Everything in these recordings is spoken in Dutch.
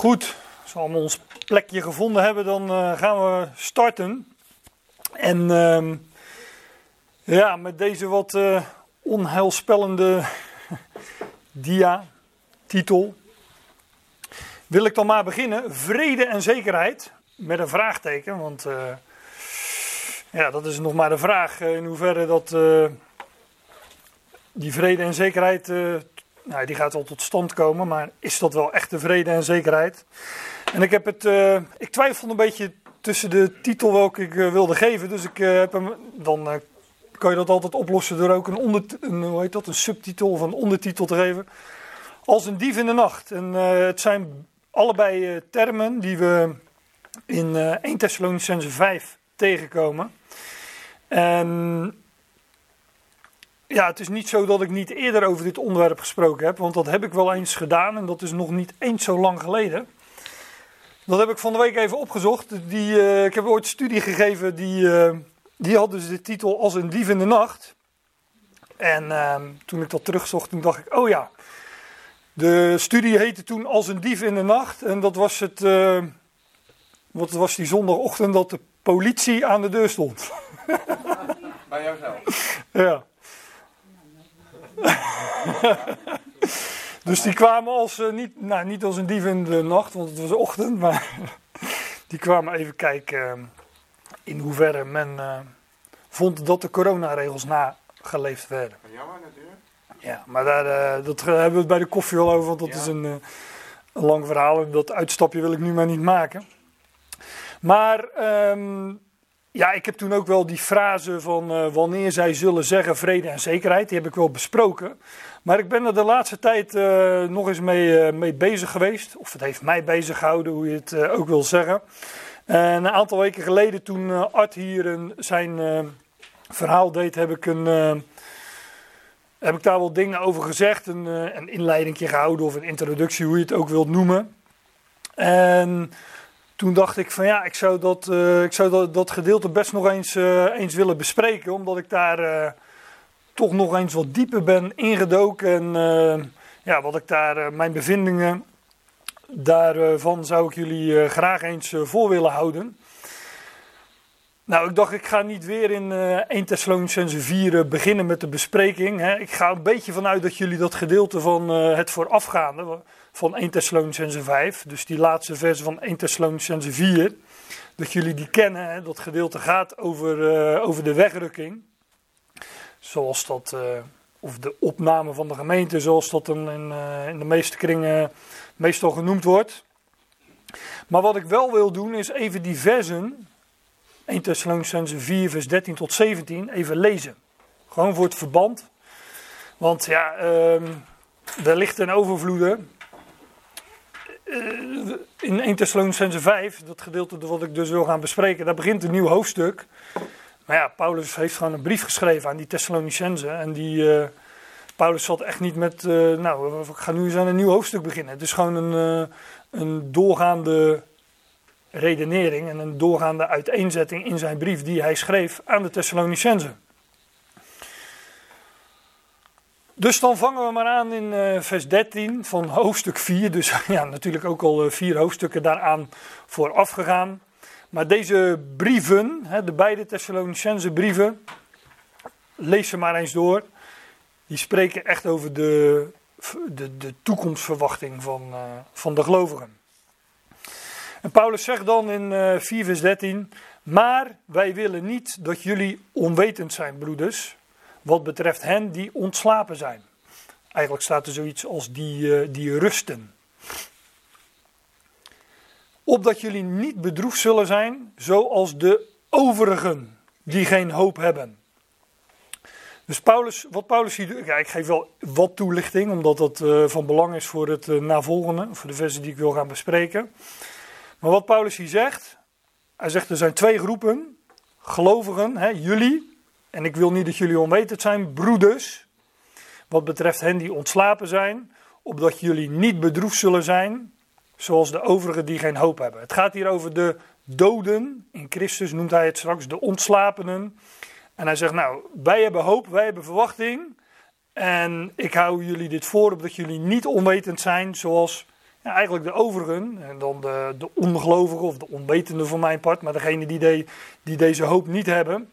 Goed, als we ons plekje gevonden hebben, dan eh, gaan we starten. En ehm, ja, met deze wat uh, onheilspellende dia-titel wil ik dan maar beginnen. Vrede en zekerheid, met een vraagteken, want uh, ja, dat is nog maar de vraag in hoeverre dat die vrede en zekerheid nou, die gaat wel tot stand komen, maar is dat wel echte vrede en zekerheid? En ik heb het, uh, ik twijfel een beetje tussen de titel welke ik uh, wilde geven, dus ik uh, heb hem, dan kan je dat altijd oplossen door ook een, onder, een, hoe heet dat, een subtitel of een ondertitel te geven. Als een dief in de nacht. En het zijn allebei termen die we in 1 Thessalonicense 5 tegenkomen. En ja, het is niet zo dat ik niet eerder over dit onderwerp gesproken heb, want dat heb ik wel eens gedaan en dat is nog niet eens zo lang geleden. Dat heb ik van de week even opgezocht. Die, uh, ik heb ooit een studie gegeven, die, uh, die had dus de titel Als een dief in de nacht. En uh, toen ik dat terugzocht, toen dacht ik, oh ja, de studie heette toen Als een dief in de nacht. En dat was het, eh, wat was die zondagochtend dat de politie aan de deur stond. Bij jouzelf? Ja. dus die kwamen als, uh, niet, nou, niet als een dief in de nacht, want het was ochtend, maar die kwamen even kijken uh, in hoeverre men uh, vond dat de coronaregels nageleefd werden. Jammer natuurlijk. Ja, maar daar, dat hebben we het bij de koffie al over, want dat Ja. is een, een lang verhaal en dat uitstapje wil ik nu maar niet maken. Maar ehm, ja, ik heb toen ook wel die frase van eh, wanneer zij zullen zeggen vrede en zekerheid, die heb ik wel besproken. Maar ik ben er de laatste tijd eh, nog eens mee, eh, mee bezig geweest. Of het heeft mij bezig gehouden, hoe je het ook wil zeggen. En een aantal weken geleden, toen Art hier een, zijn verhaal deed, heb ik, een, heb ik daar wel dingen over gezegd. Een, een inleidingje gehouden of een introductie, hoe je het ook wilt noemen. En toen dacht ik van ja, ik zou dat, eh, ik zou dat, dat gedeelte best nog eens, eh, eens willen bespreken. Omdat ik daar eh, toch nog eens wat dieper ben ingedoken. En ja, wat ik daar, mijn bevindingen daarvan zou ik jullie graag eens voor willen houden. Nou, ik dacht ik ga niet weer in eh 1 Thessalonicense 4 eh, beginnen met de bespreking. Hè. Ik ga een beetje vanuit dat jullie dat gedeelte van het voorafgaande van 1 Thessalonicense 5, dus die laatste verse van 1 Thessalonicense 4, dat jullie die kennen. Hè. Dat gedeelte gaat over, eh, over de wegrukking. Zoals dat, eh, of de opname van de gemeente, zoals dat in, eh, in de meeste kringen meestal genoemd wordt. Maar wat ik wel wil doen, is even die versen, 1 Thessalonicense 4, vers 13 tot 17, even lezen. Gewoon voor het verband. Want ja, ehm er ligt een overvloede. Eh, in 1 Thessalonicense 5, dat gedeelte wat ik dus wil gaan bespreken, daar begint een nieuw hoofdstuk. Maar ja, Paulus heeft gewoon een brief geschreven aan die Thessalonicense. En die, eh, Paulus zat echt niet met, eh, nou, ik ga nu eens aan een nieuw hoofdstuk beginnen. Het is gewoon een, een doorgaande redenering en een doorgaande uiteenzetting in zijn brief die hij schreef aan de Thessalonicense. Dus dan vangen we maar aan in eh, vers 13 van hoofdstuk 4. Dus ja, natuurlijk ook al eh, vier hoofdstukken daaraan vooraf gegaan. Maar deze brieven, de beide Thessalonicense brieven, lees ze maar eens door. Die spreken echt over de, de, de toekomstverwachting van, eh, van de gelovigen. En Paulus zegt dan in eh 4 vers 13, maar wij willen niet dat jullie onwetend zijn, broeders, wat betreft hen die ontslapen zijn. Eigenlijk staat er zoiets als die, eh, die rusten. Opdat jullie niet bedroefd zullen zijn, zoals de overigen die geen hoop hebben. Dus Paulus, wat Paulus hier ja, ik geef wel wat toelichting, omdat dat eh, van belang is voor het eh, navolgende, voor de versen die ik wil gaan bespreken. Maar wat Paulus hier zegt, hij zegt er zijn twee groepen, gelovigen, hè, jullie, en ik wil niet dat jullie onwetend zijn, broeders, wat betreft hen die ontslapen zijn, opdat jullie niet bedroefd zullen zijn, zoals de overigen die geen hoop hebben. Het gaat hier over de doden, in Christus noemt hij het straks, de ontslapenen. En hij zegt, nou, wij hebben hoop, wij hebben verwachting. En ik hou jullie dit voor, opdat jullie niet onwetend zijn, zoals ja, eigenlijk de overigen, en dan de, de ongelovigen of de onwetenden van mijn part, maar degene die, die deze hoop niet hebben,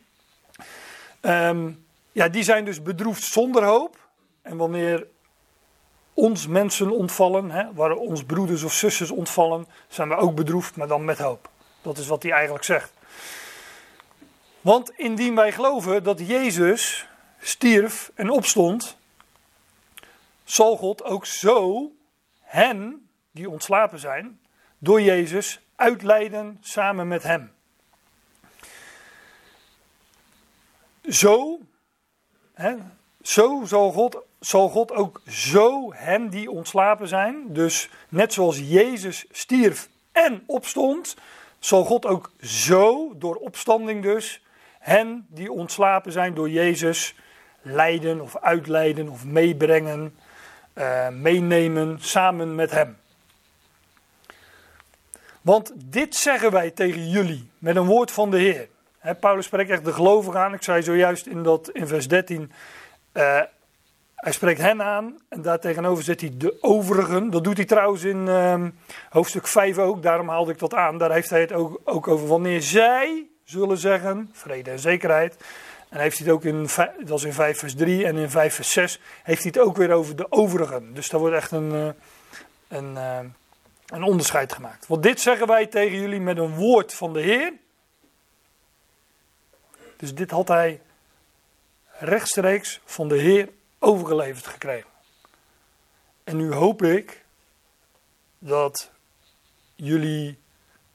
ehm, ja, die zijn dus bedroefd zonder hoop. En wanneer ons mensen ontvallen, hè, waar ons broeders of zusters ontvallen, zijn we ook bedroefd, maar dan met hoop. Dat is wat hij eigenlijk zegt. Want indien wij geloven dat Jezus stierf en opstond, zal God ook zo hen die ontslapen zijn, door Jezus uitleiden samen met hem. Zo, hè, zo zal, God, zal God ook zo hen die ontslapen zijn, dus net zoals Jezus stierf en opstond, zal God ook zo, door opstanding dus, hen die ontslapen zijn door Jezus leiden of uitleiden of meebrengen, uh, meenemen samen met Hem. Want dit zeggen wij tegen jullie met een woord van de Heer. Paulus spreekt echt de gelovigen aan. Ik zei zojuist in, dat, in vers 13. Uh, hij spreekt hen aan en daartegenover zet hij de overigen. Dat doet hij trouwens in uh, hoofdstuk 5 ook, daarom haalde ik dat aan. Daar heeft hij het ook, ook over wanneer zij zullen zeggen, vrede en zekerheid. En heeft hij het ook in, dat is in 5 vers 3 en in 5 vers 6, heeft hij het ook weer over de overigen. Dus daar wordt echt een, eh, een, eh, een onderscheid gemaakt. Want dit zeggen wij tegen jullie met een woord van de Heer. Dus dit had hij rechtstreeks van de Heer overgeleverd gekregen. En nu hoop ik dat jullie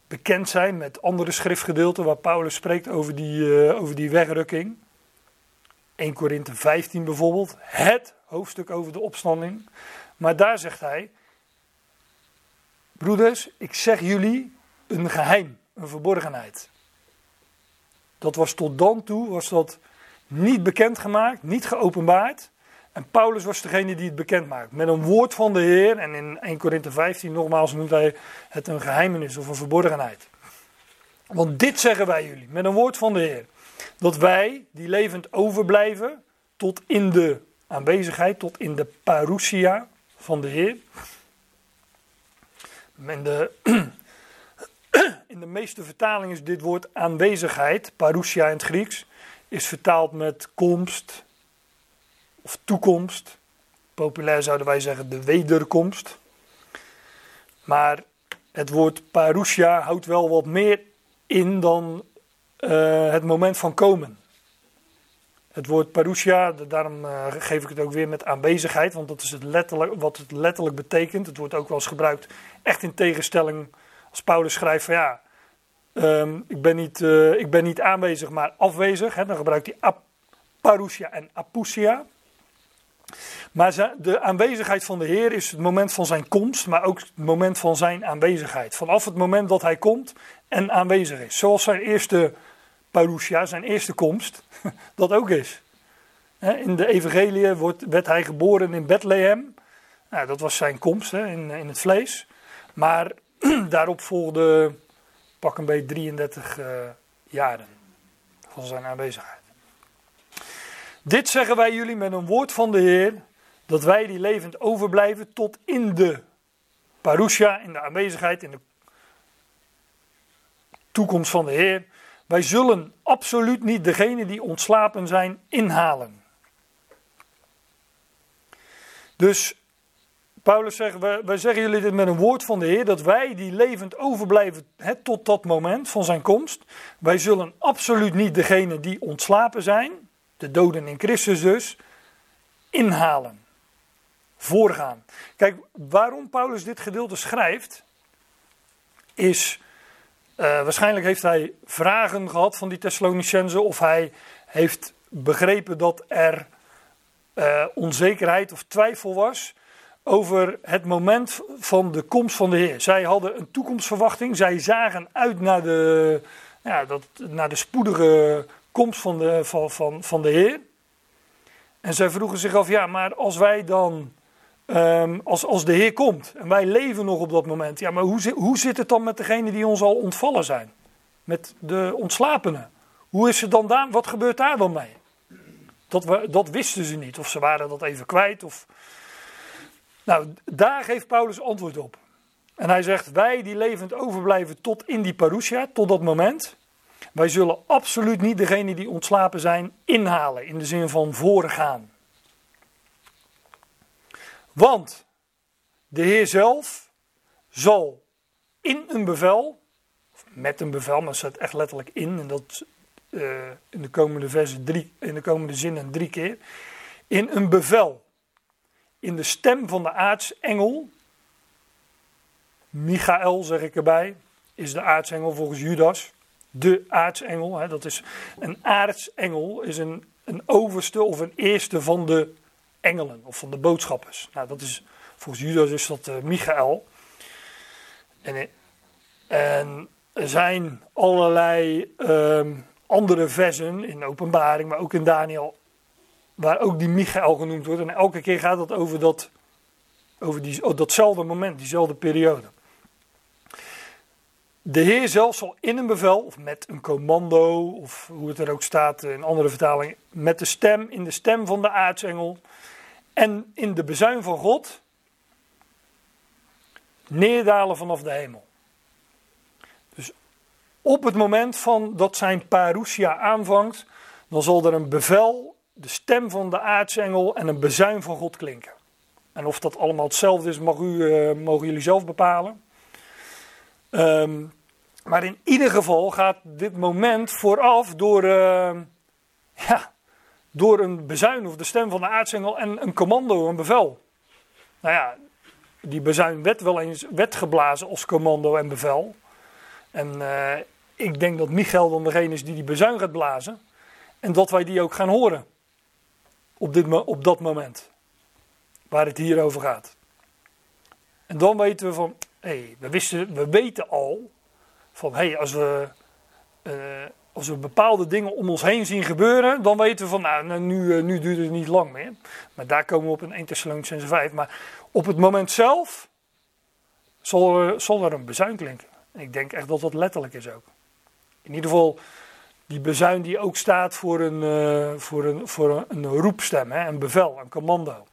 bekend zijn met andere schriftgedeelten waar Paulus spreekt over die, uh, over die wegrukking. 1 Korinthe 15 bijvoorbeeld, het hoofdstuk over de opstanding. Maar daar zegt hij, broeders, ik zeg jullie een geheim, een verborgenheid. Dat was tot dan toe, was dat niet bekendgemaakt, niet geopenbaard. En Paulus was degene die het bekend maakt. Met een woord van de Heer. En in 1 Korinthe 15 nogmaals noemt hij het een geheimenis of een verborgenheid. Want dit zeggen wij jullie. Met een woord van de Heer. Dat wij die levend overblijven. Tot in de aanwezigheid. Tot in de parousia van de Heer. In de, in de meeste vertalingen is dit woord aanwezigheid. Parousia in het Grieks. Is vertaald met komst of toekomst. Populair zouden wij zeggen de wederkomst. Maar het woord parousia houdt wel wat meer in dan uh, het moment van komen. Het woord parousia, daarom uh, geef ik het ook weer met aanwezigheid, want dat is het letterlijk, wat het letterlijk betekent. Het wordt ook wel eens gebruikt, echt in tegenstelling als Paulus schrijft van ja, um, ik, ben niet, uh, ik ben niet aanwezig, maar afwezig. Hè, dan gebruikt hij parousia en apousia. Maar de aanwezigheid van de Heer is het moment van zijn komst, maar ook het moment van zijn aanwezigheid. Vanaf het moment dat hij komt en aanwezig is. Zoals zijn eerste parousia, zijn eerste komst, dat ook is. In de evangelie wordt, werd hij geboren in Bethlehem. Nou, dat was zijn komst in het vlees. Maar daarop volgde pak een beetje 33 uh, jaren van zijn aanwezigheid. Dit zeggen wij jullie met een woord van de Heer, dat wij die levend overblijven tot in de parousia, in de aanwezigheid, in de toekomst van de Heer. Wij zullen absoluut niet degene die ontslapen zijn inhalen. Dus Paulus zegt, wij, zeggen jullie dit met een woord van de Heer, dat wij die levend overblijven tot dat moment van zijn komst, wij zullen absoluut niet degene die ontslapen zijn, de doden in Christus dus, inhalen. Voorgaan. Kijk, waarom Paulus dit gedeelte schrijft, is uh, waarschijnlijk heeft hij vragen gehad van die Thessalonicenzen of hij heeft begrepen dat er uh, onzekerheid of twijfel was over het moment van de komst van de Heer. Zij hadden een toekomstverwachting, zij zagen uit naar de, ja, dat, naar de spoedige komst van de, van, van, van de Heer. En zij vroegen zich af, ja, maar als wij dan, um, als, als de Heer komt en wij leven nog op dat moment, ja, maar hoe, hoe zit het dan met degenen die ons al ontvallen zijn? Met de ontslapenen? Hoe is het dan daar, wat gebeurt daar dan mee? Dat, we, dat wisten ze niet, of ze waren dat even kwijt. Of... Nou, daar geeft Paulus antwoord op. En hij zegt, wij die levend overblijven tot in die parousia, tot dat moment, wij zullen absoluut niet degene die ontslapen zijn inhalen, in de zin van voorgaan. Want de Heer zelf zal in een bevel, met een bevel, maar staat echt letterlijk in, en dat uh, in de komende versen drie, in de komende zinnen drie keer, in een bevel, in de stem van de aartsengel, Michael zeg ik erbij, is de aartsengel volgens Judas, de aartsengel, hè, dat is een aartsengel, is een, een overste of een eerste van de engelen of van de boodschappers. Nou, dat is, volgens Judas is dat uh, Michael. En, en, er zijn allerlei uh, andere versen in openbaring, maar ook in Daniel, waar ook die Michael genoemd wordt. En elke keer gaat het over, dat, over die, oh, datzelfde moment, diezelfde periode. De Heer zelf zal in een bevel, of met een commando, of hoe het er ook staat in andere vertalingen, met de stem, in de stem van de aartsengel en in de bezuin van God, neerdalen vanaf de hemel. Dus op het moment van dat zijn parousia aanvangt, dan zal er een bevel, de stem van de aartsengel en een bezuin van God klinken. En of dat allemaal hetzelfde is, mag u, uh, mogen jullie zelf bepalen. Um, maar in ieder geval gaat dit moment vooraf door, uh, ja, door een bezuin of de stem van de aartsengel en een commando, een bevel. Nou ja, die bezuin werd wel eens werd geblazen als commando en bevel. En uh, ik denk dat Michael dan degene is die die bezuin gaat blazen. En dat wij die ook gaan horen. Op, dit, op dat moment. Waar het hier over gaat. En dan weten we van, hey, we, we weten al van hey, als, we, uh, als we bepaalde dingen om ons heen zien gebeuren, dan weten we van nou, nou nu, uh, nu duurt het niet lang meer. Maar daar komen we op in 1 Thessalonians 5. Maar op het moment zelf zal er, er een bezuin klinken. ik denk echt dat dat letterlijk is ook. In ieder geval die bezuin die ook staat voor een, uh, voor een, voor een, roepstem, hè, een bevel, een commando.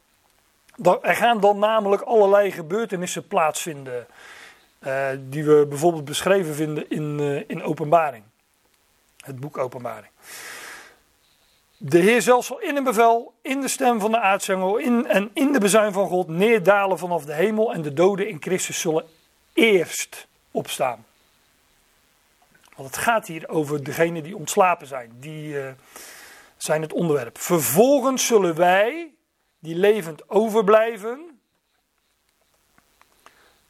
Er gaan dan namelijk allerlei gebeurtenissen plaatsvinden uh, die we bijvoorbeeld beschreven vinden in, uh, in Openbaring. Het boek Openbaring. De Heer zelf zal in een bevel, in de stem van de aartsengel in, en in de bezuin van God neerdalen vanaf de hemel en de doden in Christus zullen eerst opstaan. Want het gaat hier over degenen die ontslapen zijn. Die uh, zijn het onderwerp. Vervolgens zullen wij, die levend overblijven,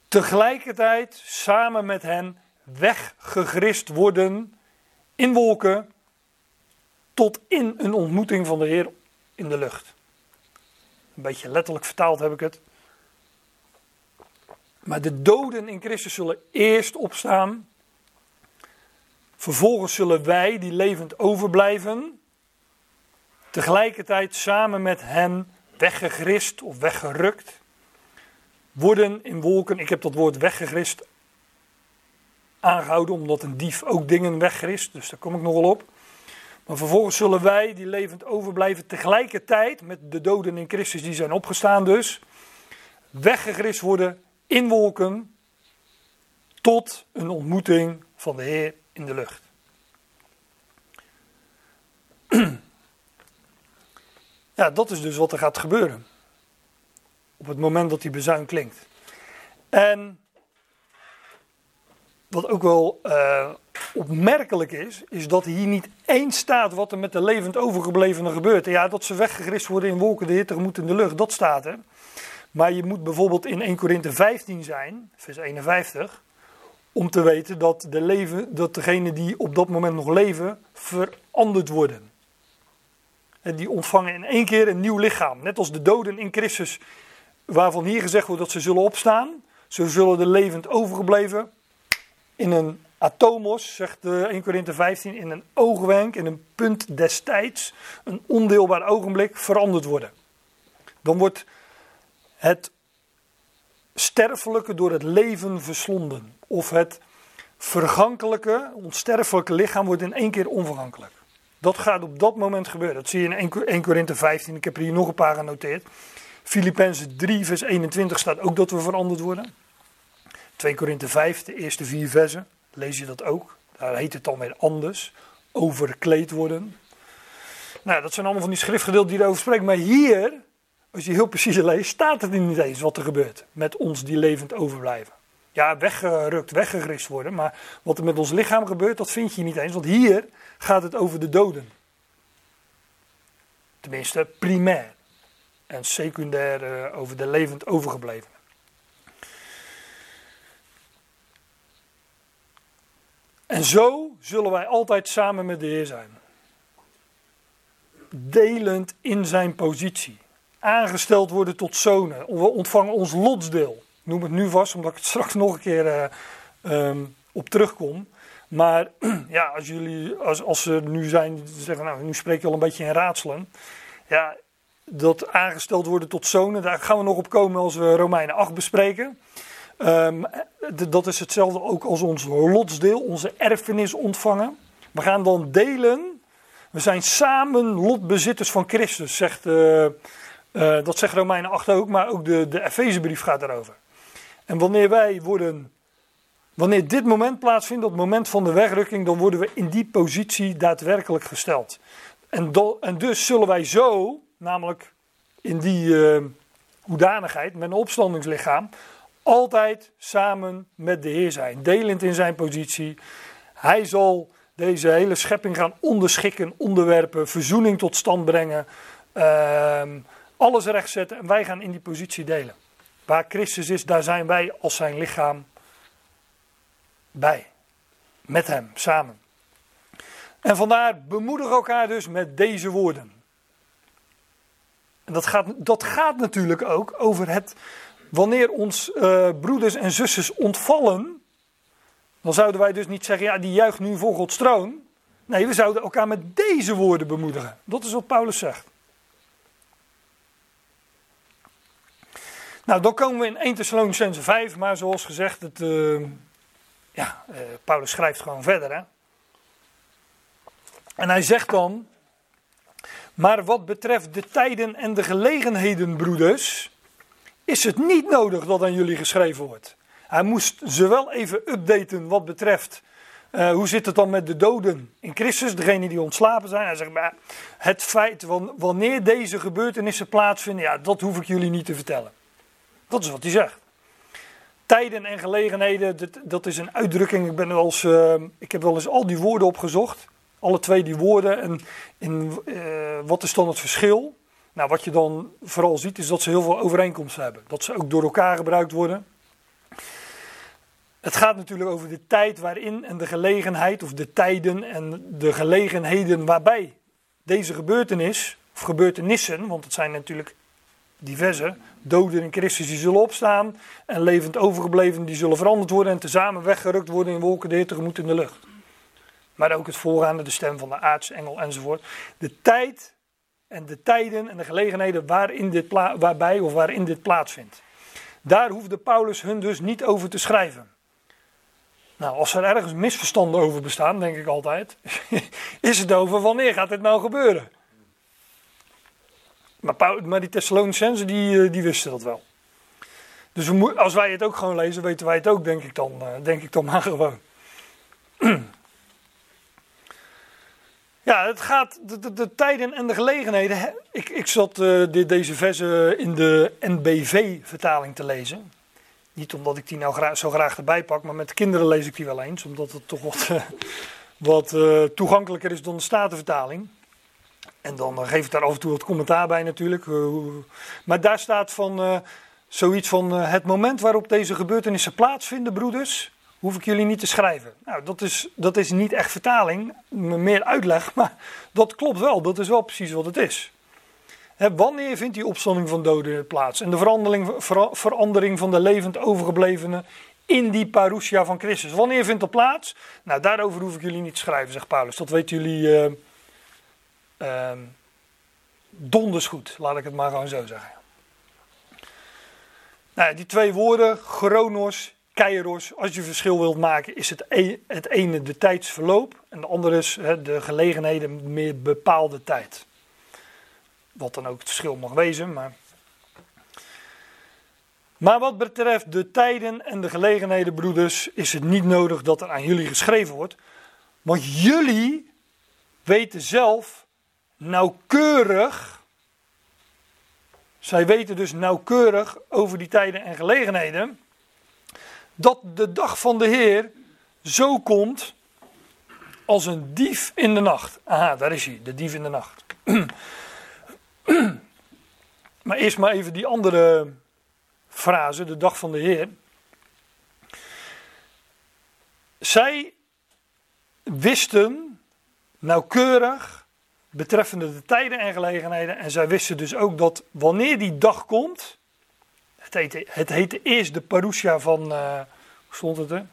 tegelijkertijd samen met hen weggegrist worden in wolken tot in een ontmoeting van de Heer in de lucht. Een beetje letterlijk vertaald heb ik het. Maar de doden in Christus zullen eerst opstaan. Vervolgens zullen wij, die levend overblijven, tegelijkertijd samen met hen weggegrist of weggerukt worden in wolken. Ik heb dat woord weggegrist aangehouden, omdat een dief ook dingen weggrist. Dus daar kom ik nogal op. Maar vervolgens zullen wij, die levend overblijven, tegelijkertijd met de doden in Christus die zijn opgestaan dus, weggegrist worden in wolken tot een ontmoeting van de Heer in de lucht. Ja, dat is dus wat er gaat gebeuren op het moment dat die bezuin klinkt. En wat ook wel uh, opmerkelijk is, is dat hier niet één staat wat er met de levend overgeblevenen gebeurt. Ja, dat ze weggegrist worden in wolken, de hitte tegemoet in de lucht, dat staat er. Maar je moet bijvoorbeeld in 1 Korinthe 15 zijn, vers 51, om te weten dat, de leven, dat degenen die op dat moment nog leven, veranderd worden. En die ontvangen in één keer een nieuw lichaam. Net als de doden in Christus waarvan hier gezegd wordt dat ze zullen opstaan. Ze zullen de levend overgebleven in een atomos, zegt 1 Korinthe 15, in een oogwenk, in een punt destijds, een ondeelbaar ogenblik veranderd worden. Dan wordt het sterfelijke door het leven verslonden. Of het vergankelijke, onsterfelijke lichaam wordt in één keer onvergankelijk. Dat gaat op dat moment gebeuren. Dat zie je in 1 Korinthe 15. Ik heb er hier nog een paar genoteerd. Filippenzen 3, vers 21 staat ook dat we veranderd worden. 2 Korinthe 5, de eerste vier versen, lees je dat ook. Daar heet het dan weer anders. Overkleed worden. Nou, dat zijn allemaal van die schriftgedeelten die erover spreken. Maar hier, als je heel precies leest, staat het niet eens wat er gebeurt met ons die levend overblijven. Ja, weggerukt, weggegrist worden. Maar wat er met ons lichaam gebeurt, dat vind je niet eens. Want hier gaat het over de doden. Tenminste, primair. En secundair uh, over de levend overgebleven. En zo zullen wij altijd samen met de Heer zijn. Delend in zijn positie. Aangesteld worden tot zonen. We ontvangen ons lotsdeel. Noem het nu vast, omdat ik het straks nog een keer uh, um, op terugkom. Maar ja, als jullie, als, als ze nu zijn, zeggen, nou, nu spreek je al een beetje in raadselen. Ja, dat aangesteld worden tot zonen, daar gaan we nog op komen als we Romeinen 8 bespreken. Um, dat is hetzelfde ook als ons lotsdeel, onze erfenis ontvangen. We gaan dan delen. We zijn samen lotbezitters van Christus, zegt, uh, dat zegt Romeinen 8 ook, maar ook de, de Efezebrief gaat daarover. En wanneer wij worden, wanneer dit moment plaatsvindt, dat moment van de wegrukking, dan worden we in die positie daadwerkelijk gesteld. En, en dus zullen wij zo, namelijk in die uh, hoedanigheid, met een opstandingslichaam, altijd samen met de Heer zijn, delend in zijn positie. Hij zal deze hele schepping gaan onderschikken, onderwerpen, verzoening tot stand brengen, uh, alles rechtzetten en wij gaan in die positie delen. Waar Christus is, daar zijn wij als zijn lichaam bij. Met hem, samen. En vandaar bemoedig elkaar dus met deze woorden. En dat gaat, dat gaat natuurlijk ook over het wanneer ons uh, broeders en zusters ontvallen, dan zouden wij dus niet zeggen, ja, die juicht nu voor Gods troon. Nee, we zouden elkaar met deze woorden bemoedigen. Dat is wat Paulus zegt. Nou, dan komen we in 1 Thessalonicense 5, maar zoals gezegd, het, uh, ja, uh, Paulus schrijft gewoon verder. Hè? En hij zegt dan, maar wat betreft de tijden en de gelegenheden, broeders, is het niet nodig dat aan jullie geschreven wordt. Hij moest ze wel even updaten wat betreft uh, hoe zit het dan met de doden in Christus, degene die ontslapen zijn. Hij zegt, maar het feit wanneer deze gebeurtenissen plaatsvinden, ja, dat hoef ik jullie niet te vertellen. Dat is wat hij zegt. Tijden en gelegenheden, dat, dat is een uitdrukking. Ik, ben wel eens, uh, ik heb wel eens al die woorden opgezocht. Alle twee die woorden. En uh, wat is dan het verschil? Nou, wat je dan vooral ziet is dat ze heel veel overeenkomsten hebben. Dat ze ook door elkaar gebruikt worden. Het gaat natuurlijk over de tijd waarin en de gelegenheid, of de tijden en de gelegenheden waarbij deze gebeurtenis, of gebeurtenissen, want het zijn natuurlijk diverse, doden in Christus die zullen opstaan en levend overgebleven die zullen veranderd worden en tezamen weggerukt worden in wolken de Heer tegemoet in de lucht. Maar ook het voorgaande, de stem van de aartsengel enzovoort. De tijd en de tijden en de gelegenheden waarin dit waarbij of waarin dit plaatsvindt. Daar hoefde Paulus hun dus niet over te schrijven. Nou, als er ergens misverstanden over bestaan, denk ik altijd, is het over wanneer gaat dit nou gebeuren? Maar, maar die Thessalonicenzen, die, eh, die wisten dat wel. Dus we, als wij het ook gewoon lezen, weten wij het ook, denk ik dan, eh, denk ik dan maar gewoon. Ja, het gaat, de, de, de, tijden en de gelegenheden. Ik, ik zat uh, deze versen in de NBV-vertaling te lezen. Niet omdat ik die nou zo graag erbij pak, maar met kinderen lees ik die wel eens. Omdat het toch wat, uh, wat toegankelijker is dan de Statenvertaling. En dan geef ik daar af en toe wat commentaar bij natuurlijk. maar daar staat van zoiets van het moment waarop deze gebeurtenissen plaatsvinden, broeders hoef ik jullie niet te schrijven. Nou, dat is, dat is niet echt vertaling, meer uitleg, maar dat klopt wel. Dat is wel precies wat het is. wanneer vindt die opstanding van doden plaats? En de verandering, verandering van de levend overgeblevenen in die parousia van Christus. Wanneer vindt dat plaats? Nou, daarover hoef ik jullie niet te schrijven, zegt Paulus. Dat weten jullie uh, donders goed, laat ik het maar gewoon zo zeggen. Nou, die twee woorden, chronos keiros, als je verschil wilt maken, is het, het ene de tijdsverloop en de andere is de gelegenheden meer bepaalde tijd. Wat dan ook het verschil mag wezen, maar. Maar wat betreft de tijden en de gelegenheden, broeders, is het niet nodig dat er aan jullie geschreven wordt. Want jullie weten zelf nauwkeurig, zij weten dus nauwkeurig over die tijden en gelegenheden, dat de dag van de Heer zo komt als een dief in de nacht. Aha, daar is hij, de dief in de nacht. maar eerst maar even die andere frase, de dag van de Heer. Zij wisten nauwkeurig betreffende de tijden en gelegenheden. En zij wisten dus ook dat wanneer die dag komt. Het heette, het heette eerst de parousia van. Uh, hoe stond het er?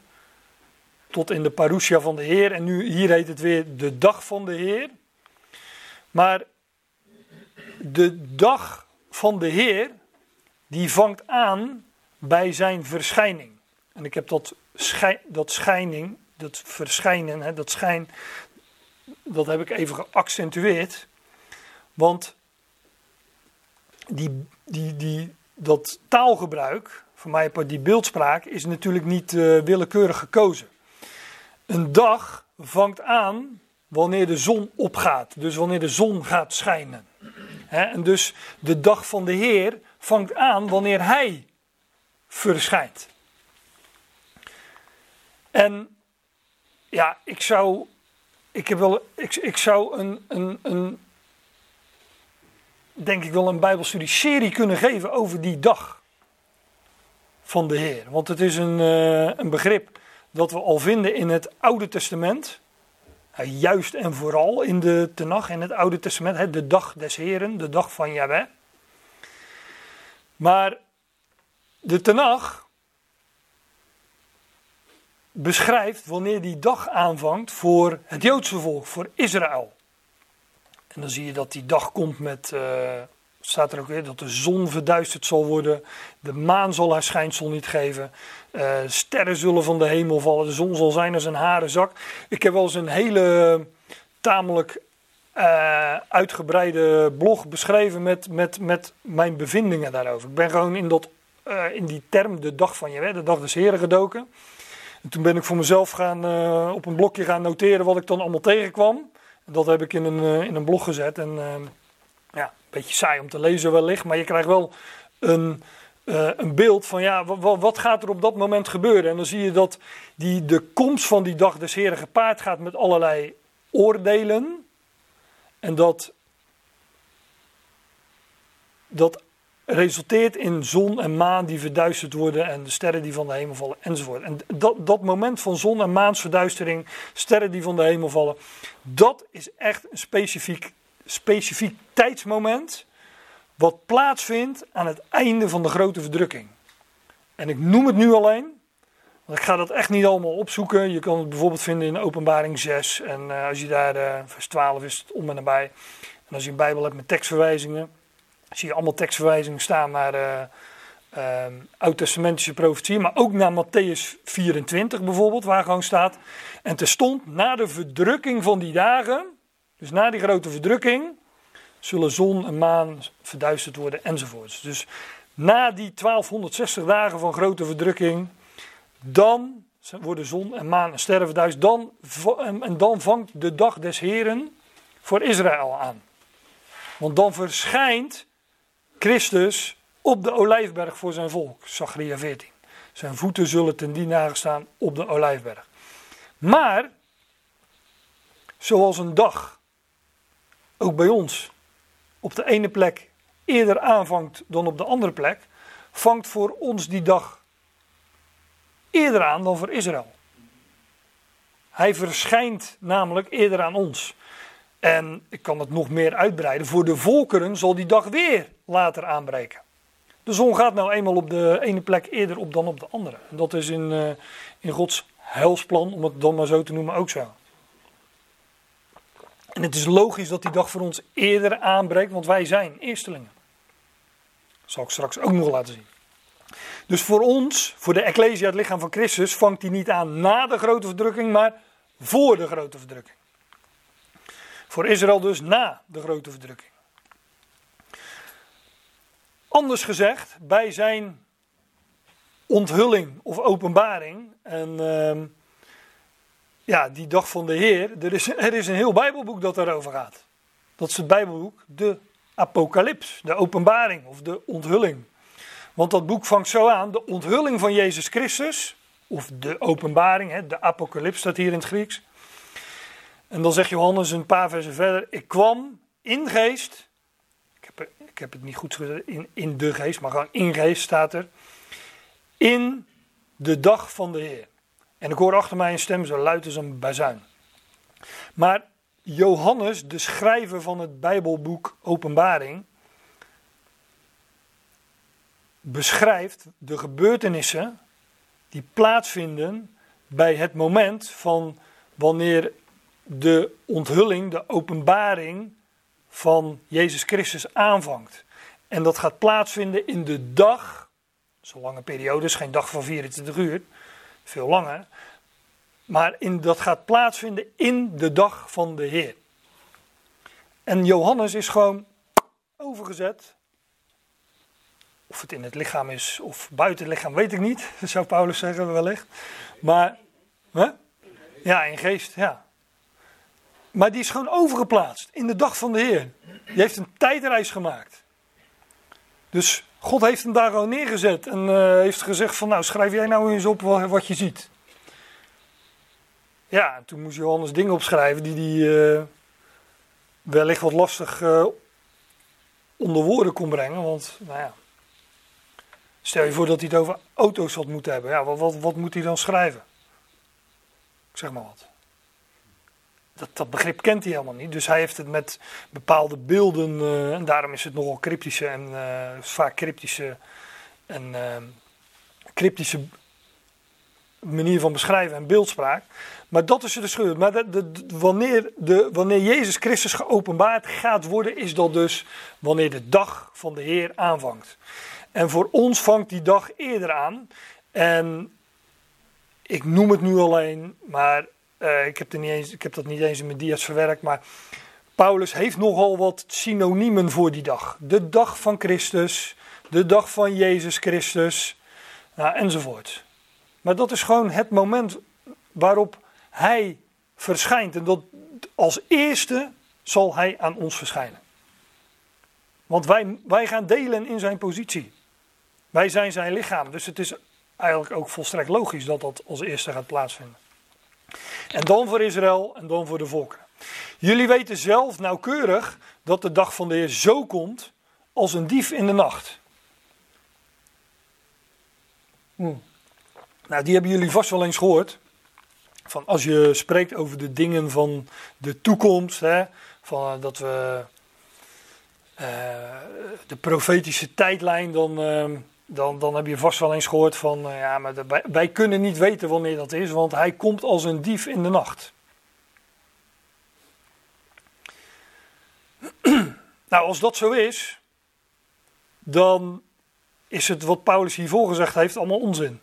Tot in de parousia van de Heer. En nu hier heet het weer de dag van de Heer. Maar de dag van de Heer. Die vangt aan bij zijn verschijning. En ik heb dat, dat schijning, dat verschijnen, hè, dat schijn, dat heb ik even geaccentueerd. Want die, die, die, dat taalgebruik, voor mij die beeldspraak, is natuurlijk niet uh, willekeurig gekozen. Een dag vangt aan wanneer de zon opgaat, dus wanneer de zon gaat schijnen. en dus de dag van de Heer vangt aan wanneer Hij verschijnt. En ja, ik zou, ik heb wel, ik, ik zou een, een, een, denk ik wel een Bijbelstudie-serie kunnen geven over die dag van de Heer. Want het is een, uh, een begrip dat we al vinden in het Oude Testament. Juist en vooral in de Tenach, in het Oude Testament. Hè, de dag des Heren, de dag van Yahweh. Maar de Tenach beschrijft wanneer die dag aanvangt voor het Joodse volk, voor Israël. En dan zie je dat die dag komt met, uh, staat er ook weer, dat de zon verduisterd zal worden, de maan zal haar schijnsel niet geven, uh, sterren zullen van de hemel vallen, de zon zal zijn als een harenzak. Ik heb wel eens een hele tamelijk uh, uitgebreide blog beschreven met, met, met mijn bevindingen daarover. Ik ben gewoon in, dat, in die term de dag van je, de dag des Heren gedoken. En toen ben ik voor mezelf gaan, uh, op een blokje gaan noteren wat ik dan allemaal tegenkwam. En dat heb ik in een, uh, in een blog gezet. En uh, ja, een beetje saai om te lezen wellicht, maar je krijgt wel een, een beeld van ja, wat gaat er op dat moment gebeuren. En dan zie je dat die, de komst van die dag des Heren gepaard gaat met allerlei oordelen. En dat, dat resulteert in zon en maan die verduisterd worden en de sterren die van de hemel vallen enzovoort. En dat, dat moment van zon en maansverduistering, sterren die van de hemel vallen, dat is echt een specifiek, specifiek tijdsmoment wat plaatsvindt aan het einde van de grote verdrukking. En ik noem het nu alleen, want ik ga dat echt niet allemaal opzoeken. Je kan het bijvoorbeeld vinden in openbaring 6 en uh, als je daar, uh, vers 12 is het om en nabij. En als je een bijbel hebt met tekstverwijzingen, zie je allemaal tekstverwijzingen staan naar uh, oud-testamentische profetieën, maar ook naar Matthäus 24 bijvoorbeeld, waar gewoon staat. En terstond na de verdrukking van die dagen, dus na die grote verdrukking, zullen zon en maan verduisterd worden enzovoorts. Dus na die 1260 dagen van grote verdrukking, dan worden zon en maan en sterren verduisterd. Dan, en dan vangt de dag des Heren voor Israël aan. Want dan verschijnt Christus op de olijfberg voor zijn volk. Zachariah 14. Zijn voeten zullen ten die staan op de olijfberg. Maar, zoals een dag, ook bij ons, op de ene plek eerder aanvangt dan op de andere plek, vangt voor ons die dag eerder aan dan voor Israël. Hij verschijnt namelijk eerder aan ons. En ik kan het nog meer uitbreiden. Voor de volkeren zal die dag weer later aanbreken. De zon gaat nou eenmaal op de ene plek eerder op dan op de andere. En dat is in, uh, in Gods heilsplan, om het dan maar zo te noemen, ook zo. En het is logisch dat die dag voor ons eerder aanbreekt, want wij zijn eerstelingen. Dat zal ik straks ook nog laten zien. Dus voor ons, voor de Ecclesia, het lichaam van Christus, vangt die niet aan na de grote verdrukking, maar voor de grote verdrukking. Voor Israël dus na de grote verdrukking. Anders gezegd, bij zijn onthulling of openbaring. En ehm, ja, die dag van de Heer, er is, er is een heel Bijbelboek dat daarover gaat. Dat is het Bijbelboek, de Apocalyps, de openbaring of de onthulling. Want dat boek vangt zo aan, de onthulling van Jezus Christus, of de openbaring, hè, de apocalyps staat hier in het Grieks. En dan zegt Johannes een paar versen verder, ik kwam in geest, ik heb, ik heb het niet goed gezegd, in, in de geest, maar gewoon in geest staat er, in de dag van de Heer. En ik hoor achter mij een stem zo luid als een bazuin. Maar Johannes, de schrijver van het Bijbelboek Openbaring, beschrijft de gebeurtenissen die plaatsvinden bij het moment van wanneer de onthulling, de openbaring van Jezus Christus aanvangt. En dat gaat plaatsvinden in de dag, zo'n lange periode, geen dag van 24 uur, veel langer. Maar in, dat gaat plaatsvinden in de dag van de Heer. En Johannes is gewoon overgezet. Of het in het lichaam is of buiten het lichaam, weet ik niet. zou Paulus zeggen wellicht. Maar, hè? ja, in geest, ja. Maar die is gewoon overgeplaatst in de dag van de Heer. Die heeft een tijdreis gemaakt. Dus God heeft hem daar gewoon neergezet en uh, heeft gezegd van nou schrijf jij nou eens op wat, je ziet. Ja, en toen moest Johannes dingen opschrijven die hij uh, wellicht wat lastig uh, onder woorden kon brengen. Want, nou ja, stel je voor dat hij het over auto's had moeten hebben. Ja, wat, wat, wat moet hij dan schrijven? Ik zeg maar wat. Dat, dat begrip kent hij helemaal niet. Dus hij heeft het met bepaalde beelden, uh, en daarom is het nogal cryptische en vaak cryptische en cryptische manier van beschrijven en beeldspraak. Maar dat is de schuld. Maar de, wanneer, de, wanneer Jezus Christus geopenbaard gaat worden, is dat dus wanneer de dag van de Heer aanvangt. En voor ons vangt die dag eerder aan. En ik noem het nu alleen, maar uh, ik, heb niet ik heb dat niet eens in mijn dia's verwerkt. Maar Paulus heeft nogal wat synoniemen voor die dag. De dag van Christus, de dag van Jezus Christus, nou, enzovoort. Maar dat is gewoon het moment waarop hij verschijnt. En dat als eerste zal hij aan ons verschijnen. Want wij, wij gaan delen in zijn positie. Wij zijn zijn lichaam. Dus het is eigenlijk ook volstrekt logisch dat dat als eerste gaat plaatsvinden. En dan voor Israël en dan voor de volkeren. Jullie weten zelf nauwkeurig dat de dag van de Heer zo komt als een dief in de nacht. Hm. Nou, die hebben jullie vast wel eens gehoord. Van als je spreekt over de dingen van de toekomst, hè, van eh, dat we uh, de profetische tijdlijn, dan, uh, dan, dan heb je vast wel eens gehoord van, uh, ja, maar wij, kunnen niet weten wanneer dat is, want hij komt als een dief in de nacht. nou, als dat zo is, dan is het wat Paulus hiervoor gezegd heeft allemaal onzin.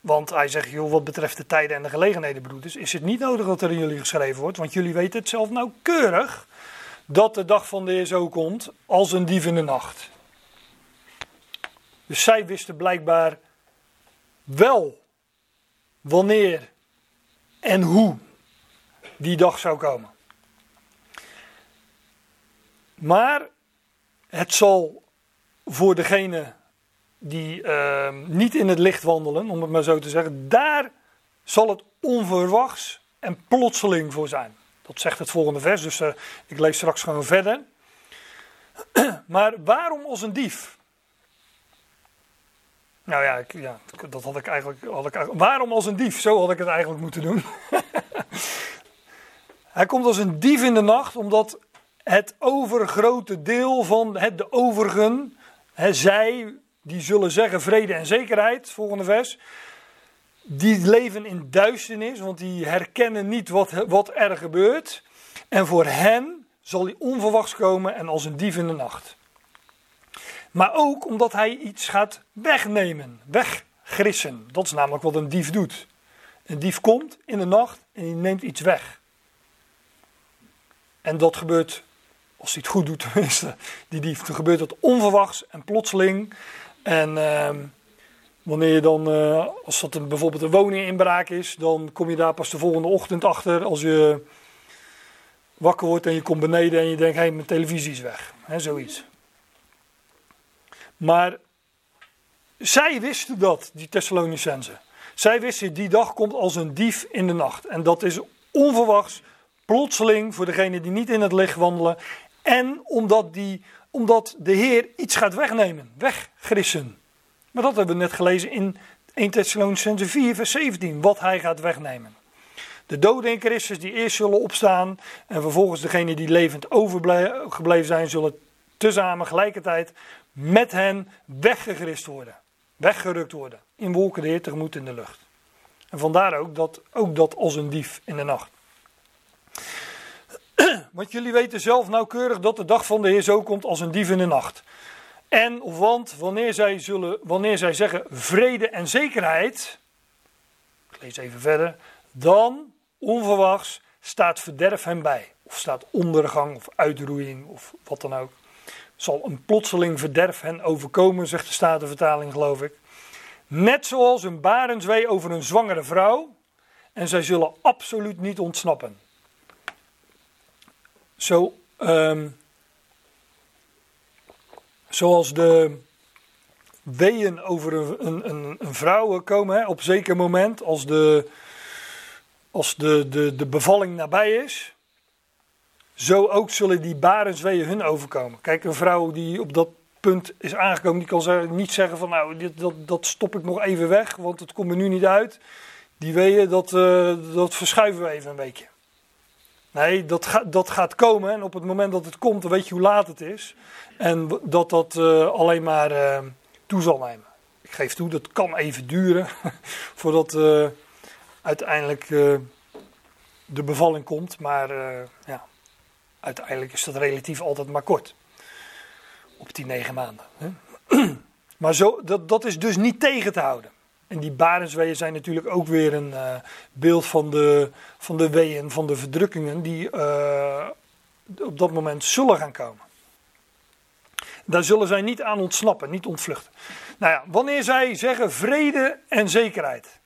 Want hij zegt, joh, wat betreft de tijden en de gelegenheden, broeders, is het niet nodig dat er in jullie geschreven wordt. Want jullie weten het zelf nauwkeurig dat de dag van de Heer zo komt als een dief in de nacht. Dus zij wisten blijkbaar wel wanneer en hoe die dag zou komen. Maar het zal voor degene die uh, niet in het licht wandelen, om het maar zo te zeggen, daar zal het onverwachts en plotseling voor zijn. Dat zegt het volgende vers, dus uh, ik lees straks gewoon verder. maar waarom als een dief? Nou ja, ik, ja, dat had ik, eigenlijk, had ik. Waarom als een dief? Zo had ik het eigenlijk moeten doen. Hij komt als een dief in de nacht, omdat het overgrote deel van het, de overigen, hè, zij die zullen zeggen vrede en zekerheid, volgende vers. Die leven in duisternis, want die herkennen niet wat, wat er gebeurt. En voor hen zal hij onverwachts komen en als een dief in de nacht. Maar ook omdat hij iets gaat wegnemen, weggrissen. Dat is namelijk wat een dief doet. Een dief komt in de nacht en die neemt iets weg. En dat gebeurt Als hij het goed doet tenminste, die dief. Dan gebeurt dat onverwachts en plotseling. En ehm, wanneer je dan, eh, als dat een, bijvoorbeeld een woninginbraak is, dan kom je daar pas de volgende ochtend achter als je wakker wordt en je komt beneden en je denkt, hé, hey, mijn televisie is weg. He, zoiets. Maar zij wisten dat, die Thessalonicenzen. Zij wisten, die dag komt als een dief in de nacht. En dat is onverwachts, plotseling, voor degenen die niet in het licht wandelen. En omdat, die, omdat de Heer iets gaat wegnemen, weggrissen. Maar dat hebben we net gelezen in 1 Thessalonicenzen 4, vers 17, wat hij gaat wegnemen. De doden in Christus die eerst zullen opstaan en vervolgens degenen die levend overgebleven zijn, zullen tezamen gelijkertijd met hen weggegrist worden. Weggerukt worden. In wolken de Heer tegemoet in de lucht. En vandaar ook dat, ook dat als een dief in de nacht. Want jullie weten zelf nauwkeurig dat de dag van de Heer zo komt als een dief in de nacht. En want wanneer zij, zullen, wanneer zij zeggen vrede en zekerheid, ik lees even verder, dan onverwachts staat verderf hem bij. Of staat ondergang of uitroeiing of wat dan ook. Zal een plotseling verderf hen overkomen, zegt de Statenvertaling geloof ik. Net zoals een barenzwee over een zwangere vrouw. En zij zullen absoluut niet ontsnappen. Zo, um, zoals de weeën over een, een, een vrouw komen hè, op zeker moment, als de, als de, de, de bevalling nabij is. Zo ook zullen die barensweeën hun overkomen. Kijk, een vrouw die op dat punt is aangekomen, die kan niet zeggen van nou, dit, dat, dat stop ik nog even weg, want het komt er nu niet uit. Die weeën, dat, uh, dat verschuiven we even een beetje. Nee, dat, dat gaat komen en op het moment dat het komt, dan weet je hoe laat het is. En dat dat uh, alleen maar uh, toe zal nemen. Ik geef toe, dat kan even duren voordat uh, uiteindelijk de bevalling komt. Maar ja, uiteindelijk is dat relatief altijd maar kort. Op die negen maanden. Hè? maar zo, dat, dat is dus niet tegen te houden. En die barensweeën zijn natuurlijk ook weer een uh, beeld van de, van de weeën, van de verdrukkingen die uh, op dat moment zullen gaan komen. Daar zullen zij niet aan ontsnappen, niet ontvluchten. Nou ja, wanneer zij zeggen vrede en zekerheid.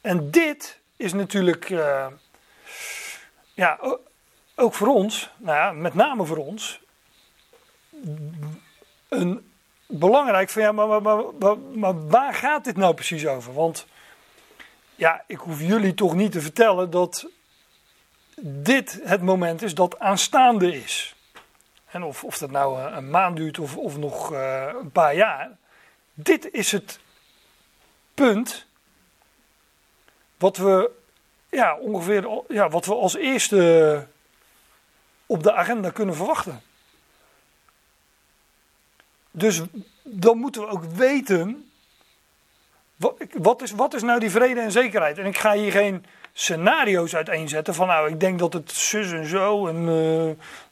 En dit is natuurlijk, uh, ja, ook voor ons, nou ja, met name voor ons, een belangrijk van ja, maar, maar, maar, maar, waar gaat dit nou precies over? Want ja, ik hoef jullie toch niet te vertellen dat dit het moment is dat aanstaande is. En of, of dat nou een maand duurt of, of nog uh, een paar jaar. Dit is het punt wat we ja, ongeveer ja, wat we als eerste op de agenda kunnen verwachten. Dus dan moeten we ook weten. Wat is, wat is nou die vrede en zekerheid? En ik ga hier geen scenario's uiteenzetten van nou, ik denk dat het zus en zo en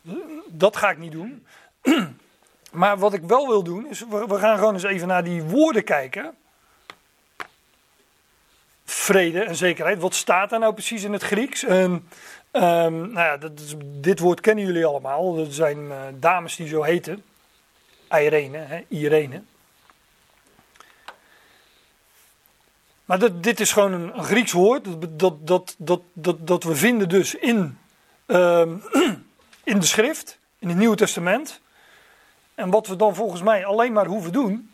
uh, dat ga ik niet doen. maar wat ik wel wil doen is, we, gaan gewoon eens even naar die woorden kijken. Vrede en zekerheid, wat staat daar nou precies in het Grieks? En, um, nou ja, dit woord kennen jullie allemaal. Er zijn uh, dames die zo heten. Irene, hè, Irene. Maar dit, dit is gewoon een, Grieks woord, dat, dat, dat, dat, dat, we vinden dus in, uh, in de schrift, in het Nieuwe Testament. En wat we dan volgens mij alleen maar hoeven doen,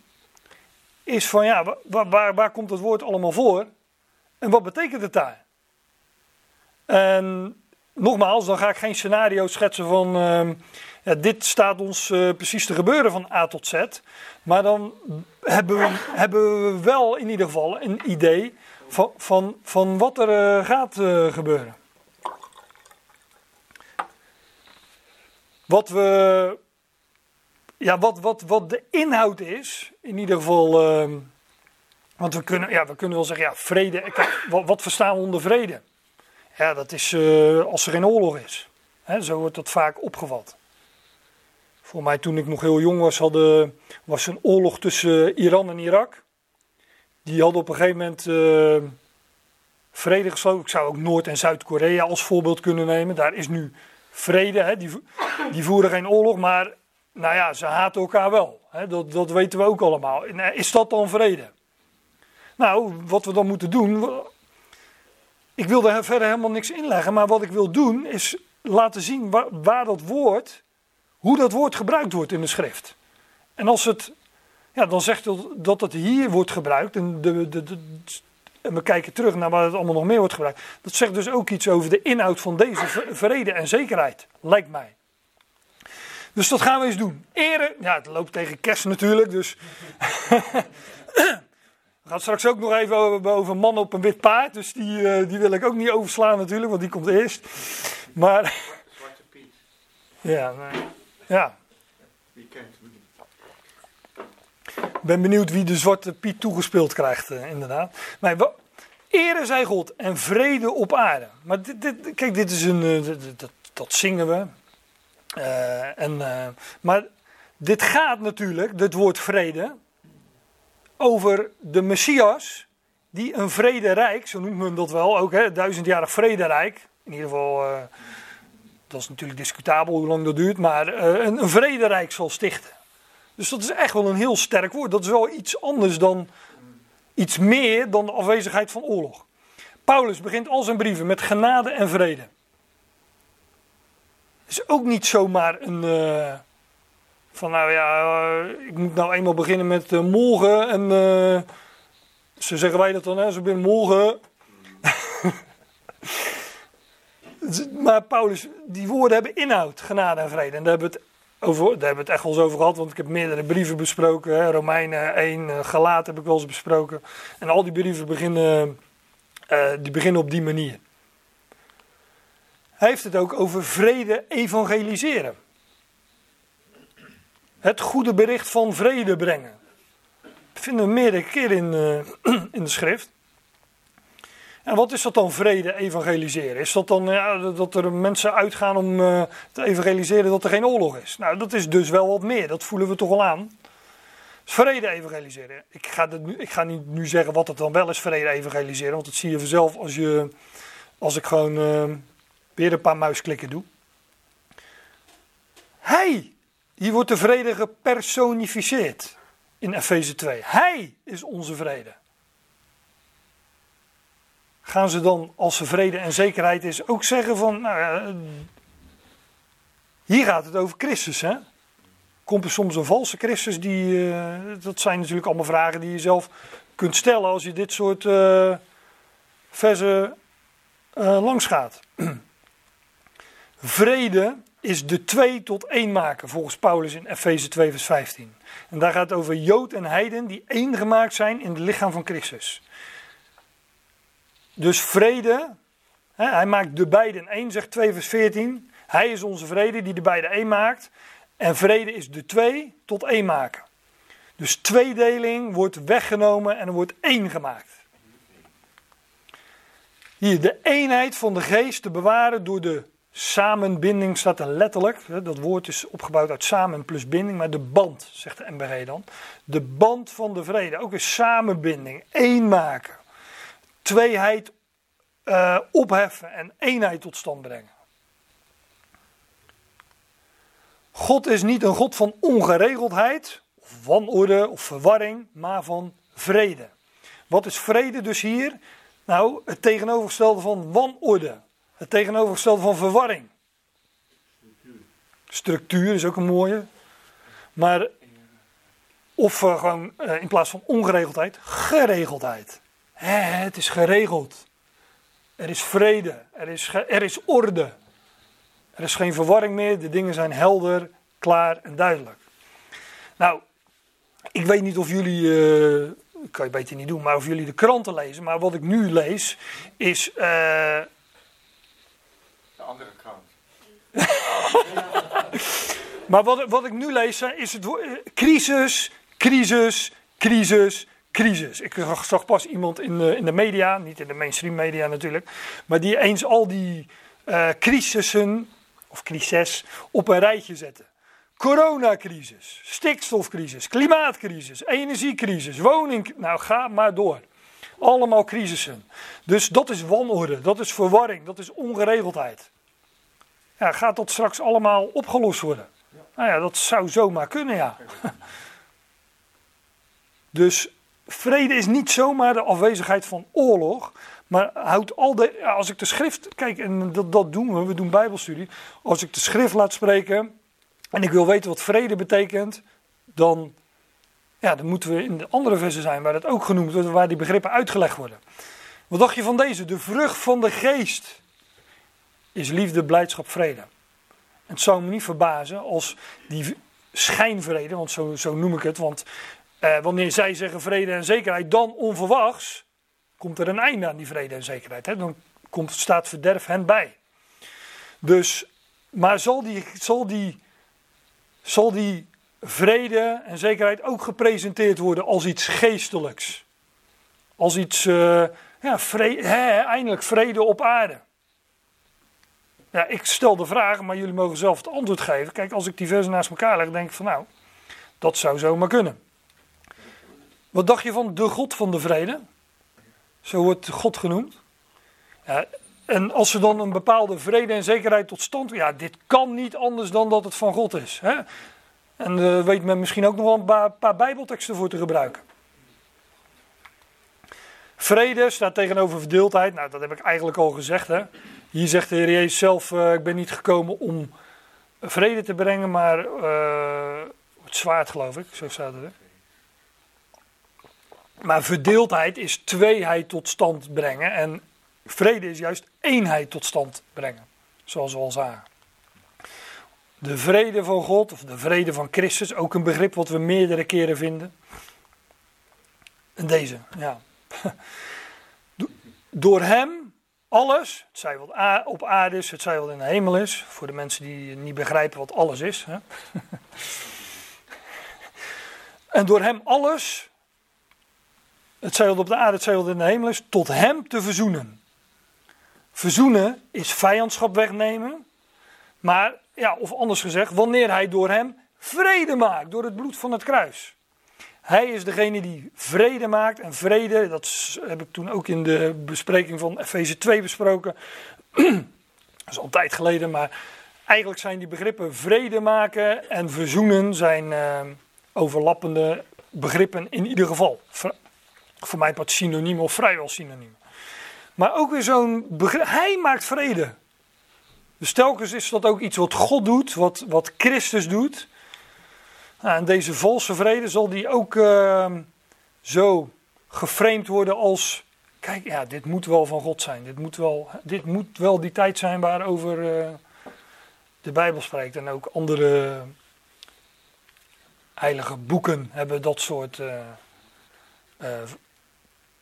is van ja, waar, waar, waar komt het woord allemaal voor? En wat betekent het daar? En nogmaals, dan ga ik geen scenario schetsen van uh, dit staat ons uh, precies te gebeuren van A tot Z. Maar dan hebben we, hebben we wel in ieder geval een idee van, van, van wat er uh, gaat uh, gebeuren. Wat we. Ja, wat, wat, wat de inhoud is, in ieder geval. Ehm, want we kunnen, ja, we kunnen wel zeggen, ja, vrede. Wat, wat verstaan we onder vrede? Ja, dat is als er geen oorlog is. He, zo wordt dat vaak opgevat. Voor mij toen ik nog heel jong was, hadden, was een oorlog tussen Iran en Irak. Die hadden op een gegeven moment uh, vrede gesloten. Ik zou ook Noord- en Zuid-Korea als voorbeeld kunnen nemen. Daar is nu vrede. Hè? Die, die voeren geen oorlog, maar nou ja, ze haten elkaar wel. Hè? Dat, dat weten we ook allemaal. Is dat dan vrede? Nou, wat we dan moeten doen. Ik wil daar verder helemaal niks inleggen, maar wat ik wil doen is laten zien waar dat woord, hoe dat woord gebruikt wordt in de schrift. En als het, ja, dan zegt het dat het hier wordt gebruikt en, de, de, de, en we kijken terug naar waar het allemaal nog meer wordt gebruikt. Dat zegt dus ook iets over de inhoud van deze vrede en zekerheid, lijkt mij. Dus dat gaan we eens doen. Eren, ja, het loopt tegen kerst natuurlijk, dus. we gaan straks ook nog even over, over man op een wit paard, dus die, uh, die wil ik ook niet overslaan natuurlijk, want die komt eerst. Maar. Zwarte Piet. Ja, nee. Ja. Wie kent hem niet? Ik ben benieuwd wie de Zwarte Piet toegespeeld krijgt, uh, inderdaad. Maar ere zij God en vrede op aarde. Maar dit, dit, kijk, dit is een. Uh, dat, dat, zingen we. Uh, en, maar dit gaat natuurlijk, dit woord vrede, over de Messias, die een vrederijk, zo noemt men dat wel, ook hè, duizendjarig vrederijk. In ieder geval, dat is natuurlijk discutabel hoe lang dat duurt, maar een, een vrederijk zal stichten. Dus dat is echt wel een heel sterk woord. Dat is wel iets anders dan, iets meer dan de afwezigheid van oorlog. Paulus begint al zijn brieven met genade en vrede. Is ook niet zomaar een. Uh, van nou ja, uh, ik moet nou eenmaal beginnen met morgen. En zo zeggen wij dat dan, hè, zo binnen morgen. Maar Paulus, die woorden hebben inhoud, genade en vrede. En daar hebben we het over, daar hebben we het echt wel eens over gehad, want ik heb meerdere brieven besproken. Hè. Romeinen 1, uh, Galaat heb ik wel eens besproken. En al die brieven beginnen, uh, die beginnen op die manier. Hij heeft het ook over vrede evangeliseren. Het goede bericht van vrede brengen. Dat vinden we meerdere keren in, uh, in de schrift. En wat is dat dan vrede evangeliseren? Is dat dan ja, dat er mensen uitgaan om uh, te evangeliseren dat er geen oorlog is? Nou, dat is dus wel wat meer. Dat voelen we toch al aan. Dus vrede evangeliseren. Ik ga, nu, ik ga niet nu zeggen wat het dan wel is, vrede evangeliseren. Want dat zie je vanzelf als, je, als ik gewoon uh, weer een paar muisklikken doe. Hij, hier wordt de vrede gepersonificeerd in Efeze 2. Hij is onze vrede gaan ze dan, als ze vrede en zekerheid is, ook zeggen van, nou ja, hier gaat het over Christus, hè? Komt er soms een valse Christus? Die, uh, dat zijn natuurlijk allemaal vragen die je zelf kunt stellen als je dit soort uh, versen langs gaat. Vrede is de twee tot één maken, volgens Paulus in Efeze 2, vers 15. En daar gaat het over Jood en Heiden die één gemaakt zijn in het lichaam van Christus. Dus vrede, hè, hij maakt de beiden één, zegt 2 vers 14. Hij is onze vrede die de beiden één maakt. En vrede is de twee tot één maken. Dus tweedeling wordt weggenomen en er wordt één gemaakt. Hier, de eenheid van de geest te bewaren door de samenbinding staat er letterlijk. Dat woord is opgebouwd uit samen plus binding, maar de band, zegt de MBG dan. De band van de vrede, ook een samenbinding, één maken tweeheid uh, opheffen en eenheid tot stand brengen. God is niet een God van ongeregeldheid, wanorde of verwarring, maar van vrede. Wat is vrede dus hier? Nou, het tegenovergestelde van wanorde. Het tegenovergestelde van verwarring. Structuur is ook een mooie. Maar, of uh, gewoon uh, in plaats van ongeregeldheid, geregeldheid het is geregeld. Er is vrede. Er is, er is orde. Er is geen verwarring meer. De dingen zijn helder, klaar en duidelijk. Nou, ik weet niet of jullie. Uh, kan je beter niet doen, maar of jullie de kranten lezen. Maar wat ik nu lees is. Uh, de andere krant. maar wat, wat ik nu lees is het woord. crisis, crisis, crisis, crisis. Ik zag pas iemand in de, in de media, niet in de mainstream media natuurlijk, maar die eens al die uh, crisissen, of crises, op een rijtje zetten. Coronacrisis, stikstofcrisis, klimaatcrisis, energiecrisis, woning. Nou, ga maar door. Allemaal crisissen. Dus dat is wanorde, dat is verwarring, dat is ongeregeldheid. ja, gaat dat straks allemaal opgelost worden? Nou ja, dat zou zomaar kunnen, ja. Dus vrede is niet zomaar de afwezigheid van oorlog, maar houdt al de, als ik de schrift, kijk, en dat, dat doen we, we doen bijbelstudie. Als ik de schrift laat spreken en ik wil weten wat vrede betekent, dan, ja, dan moeten we in de andere versen zijn waar dat ook genoemd wordt, waar die begrippen uitgelegd worden. Wat dacht je van deze? De vrucht van de geest is liefde, blijdschap, vrede. Het zou me niet verbazen als die schijnvrede, want zo, zo noem ik het, want eh, wanneer zij zeggen vrede en zekerheid, dan onverwachts komt er een einde aan die vrede en zekerheid. Hè? Dan komt, staat verderf hen bij. Dus, maar zal die, zal, die, zal die vrede en zekerheid ook gepresenteerd worden als iets geestelijks? Als iets, uh, ja, hè, eindelijk vrede op aarde. Ja, ik stel de vraag, maar jullie mogen zelf het antwoord geven. Kijk, als ik die versen naast elkaar leg, denk ik van nou, dat zou zomaar kunnen. Wat dacht je van de God van de vrede? Zo wordt God genoemd. Ja, en als ze dan een bepaalde vrede en zekerheid tot stand. Ja, dit kan niet anders dan dat het van God is. Hè? En uh, weet men misschien ook nog wel een paar, Bijbelteksten voor te gebruiken. Vrede staat tegenover verdeeldheid. Nou, dat heb ik eigenlijk al gezegd. Hè? Hier zegt de Heer Jezus zelf: uh, Ik ben niet gekomen om vrede te brengen, maar uh, het zwaard, geloof ik. Zo staat het. Maar verdeeldheid is tweeheid tot stand brengen. En vrede is juist eenheid tot stand brengen. Zoals we al zagen. De vrede van God, of de vrede van Christus, ook een begrip wat we meerdere keren vinden. En deze, ja. Door hem alles, het zij wat op aarde is, het zij wat in de hemel is. Voor de mensen die niet begrijpen wat alles is. Hè? en door hem alles het zij op de aarde, het zij in de hemel is, tot hem te verzoenen. Verzoenen is vijandschap wegnemen. Maar, ja, of anders gezegd, wanneer hij door hem vrede maakt, door het bloed van het kruis. Hij is degene die vrede maakt. En vrede, dat heb ik toen ook in de bespreking van Efeze 2 besproken. dat is al tijd geleden, maar eigenlijk zijn die begrippen vrede maken en verzoenen zijn uh, overlappende begrippen in ieder geval. Voor mij wat synoniem of vrijwel synoniem. Maar ook weer zo'n. Hij maakt vrede. Dus telkens is dat ook iets wat God doet, wat, wat Christus doet. Nou, en deze valse vrede zal die ook uh, zo geframed worden als. Kijk, ja, dit moet wel van God zijn. Dit moet wel, dit moet wel die tijd zijn waarover uh, de Bijbel spreekt. En ook andere heilige boeken hebben dat soort uh,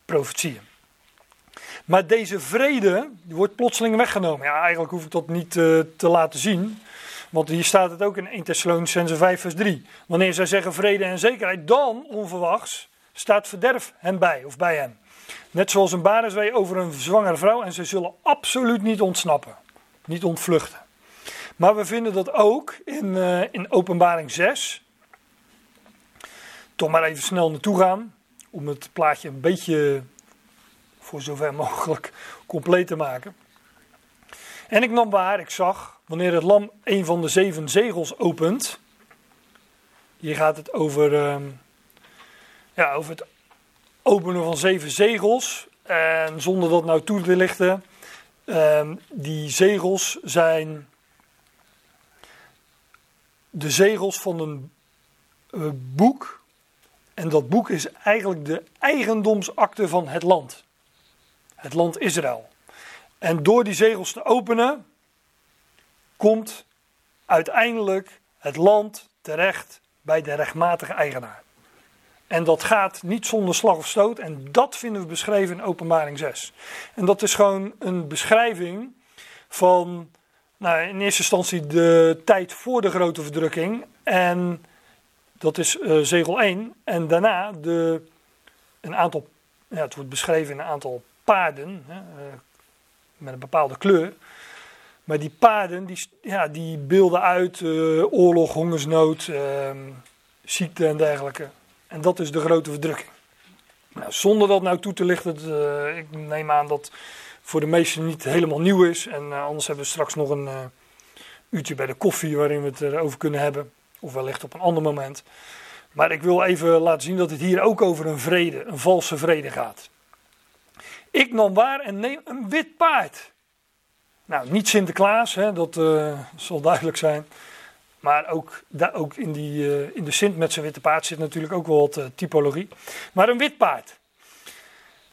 profetieën. Maar deze vrede die wordt plotseling weggenomen. Ja, eigenlijk hoef ik dat niet uh, te laten zien. Want hier staat het ook in 1 Thessalonicense 5 vers 3. Wanneer zij zeggen vrede en zekerheid, dan onverwachts staat verderf hen bij of bij hen. Net zoals een bareswee over een zwangere vrouw en ze zullen absoluut niet ontsnappen. Niet ontvluchten. Maar we vinden dat ook in, uh, in openbaring 6. Toch maar even snel naartoe gaan om het plaatje een beetje voor zover mogelijk compleet te maken. En ik nam waar, ik zag, wanneer het lam een van de zeven zegels opent. Hier gaat het over, uh, ja, over het openen van zeven zegels. En zonder dat nou toe te lichten, uh, die zegels zijn de zegels van een uh, boek en dat boek is eigenlijk de eigendomsakte van het land. Het land Israël. En door die zegels te openen, komt uiteindelijk het land terecht bij de rechtmatige eigenaar. En dat gaat niet zonder slag of stoot. En dat vinden we beschreven in Openbaring 6. En dat is gewoon een beschrijving van, nou, in eerste instantie de tijd voor de grote verdrukking. En dat is uh, zegel 1. En daarna de, een aantal, ja, het wordt beschreven in een aantal paarden hè, uh, met een bepaalde kleur. Maar die paarden die, ja, die beelden uit uh, oorlog, hongersnood, ehm, ziekte en dergelijke. En dat is de grote verdrukking. Nou, zonder dat nou toe te lichten, ik neem aan dat voor de meesten niet helemaal nieuw is. En anders hebben we straks nog een uurtje bij de koffie waarin we het erover kunnen hebben. Of wellicht op een ander moment. Maar ik wil even laten zien dat het hier ook over een vrede, een valse vrede gaat. Ik nam waar en neem een wit paard. Nou, niet Sinterklaas, hè, dat uh, zal duidelijk zijn. Maar ook, ook in, die, uh, in de Sint met zijn witte paard zit natuurlijk ook wel wat uh, typologie. Maar een wit paard.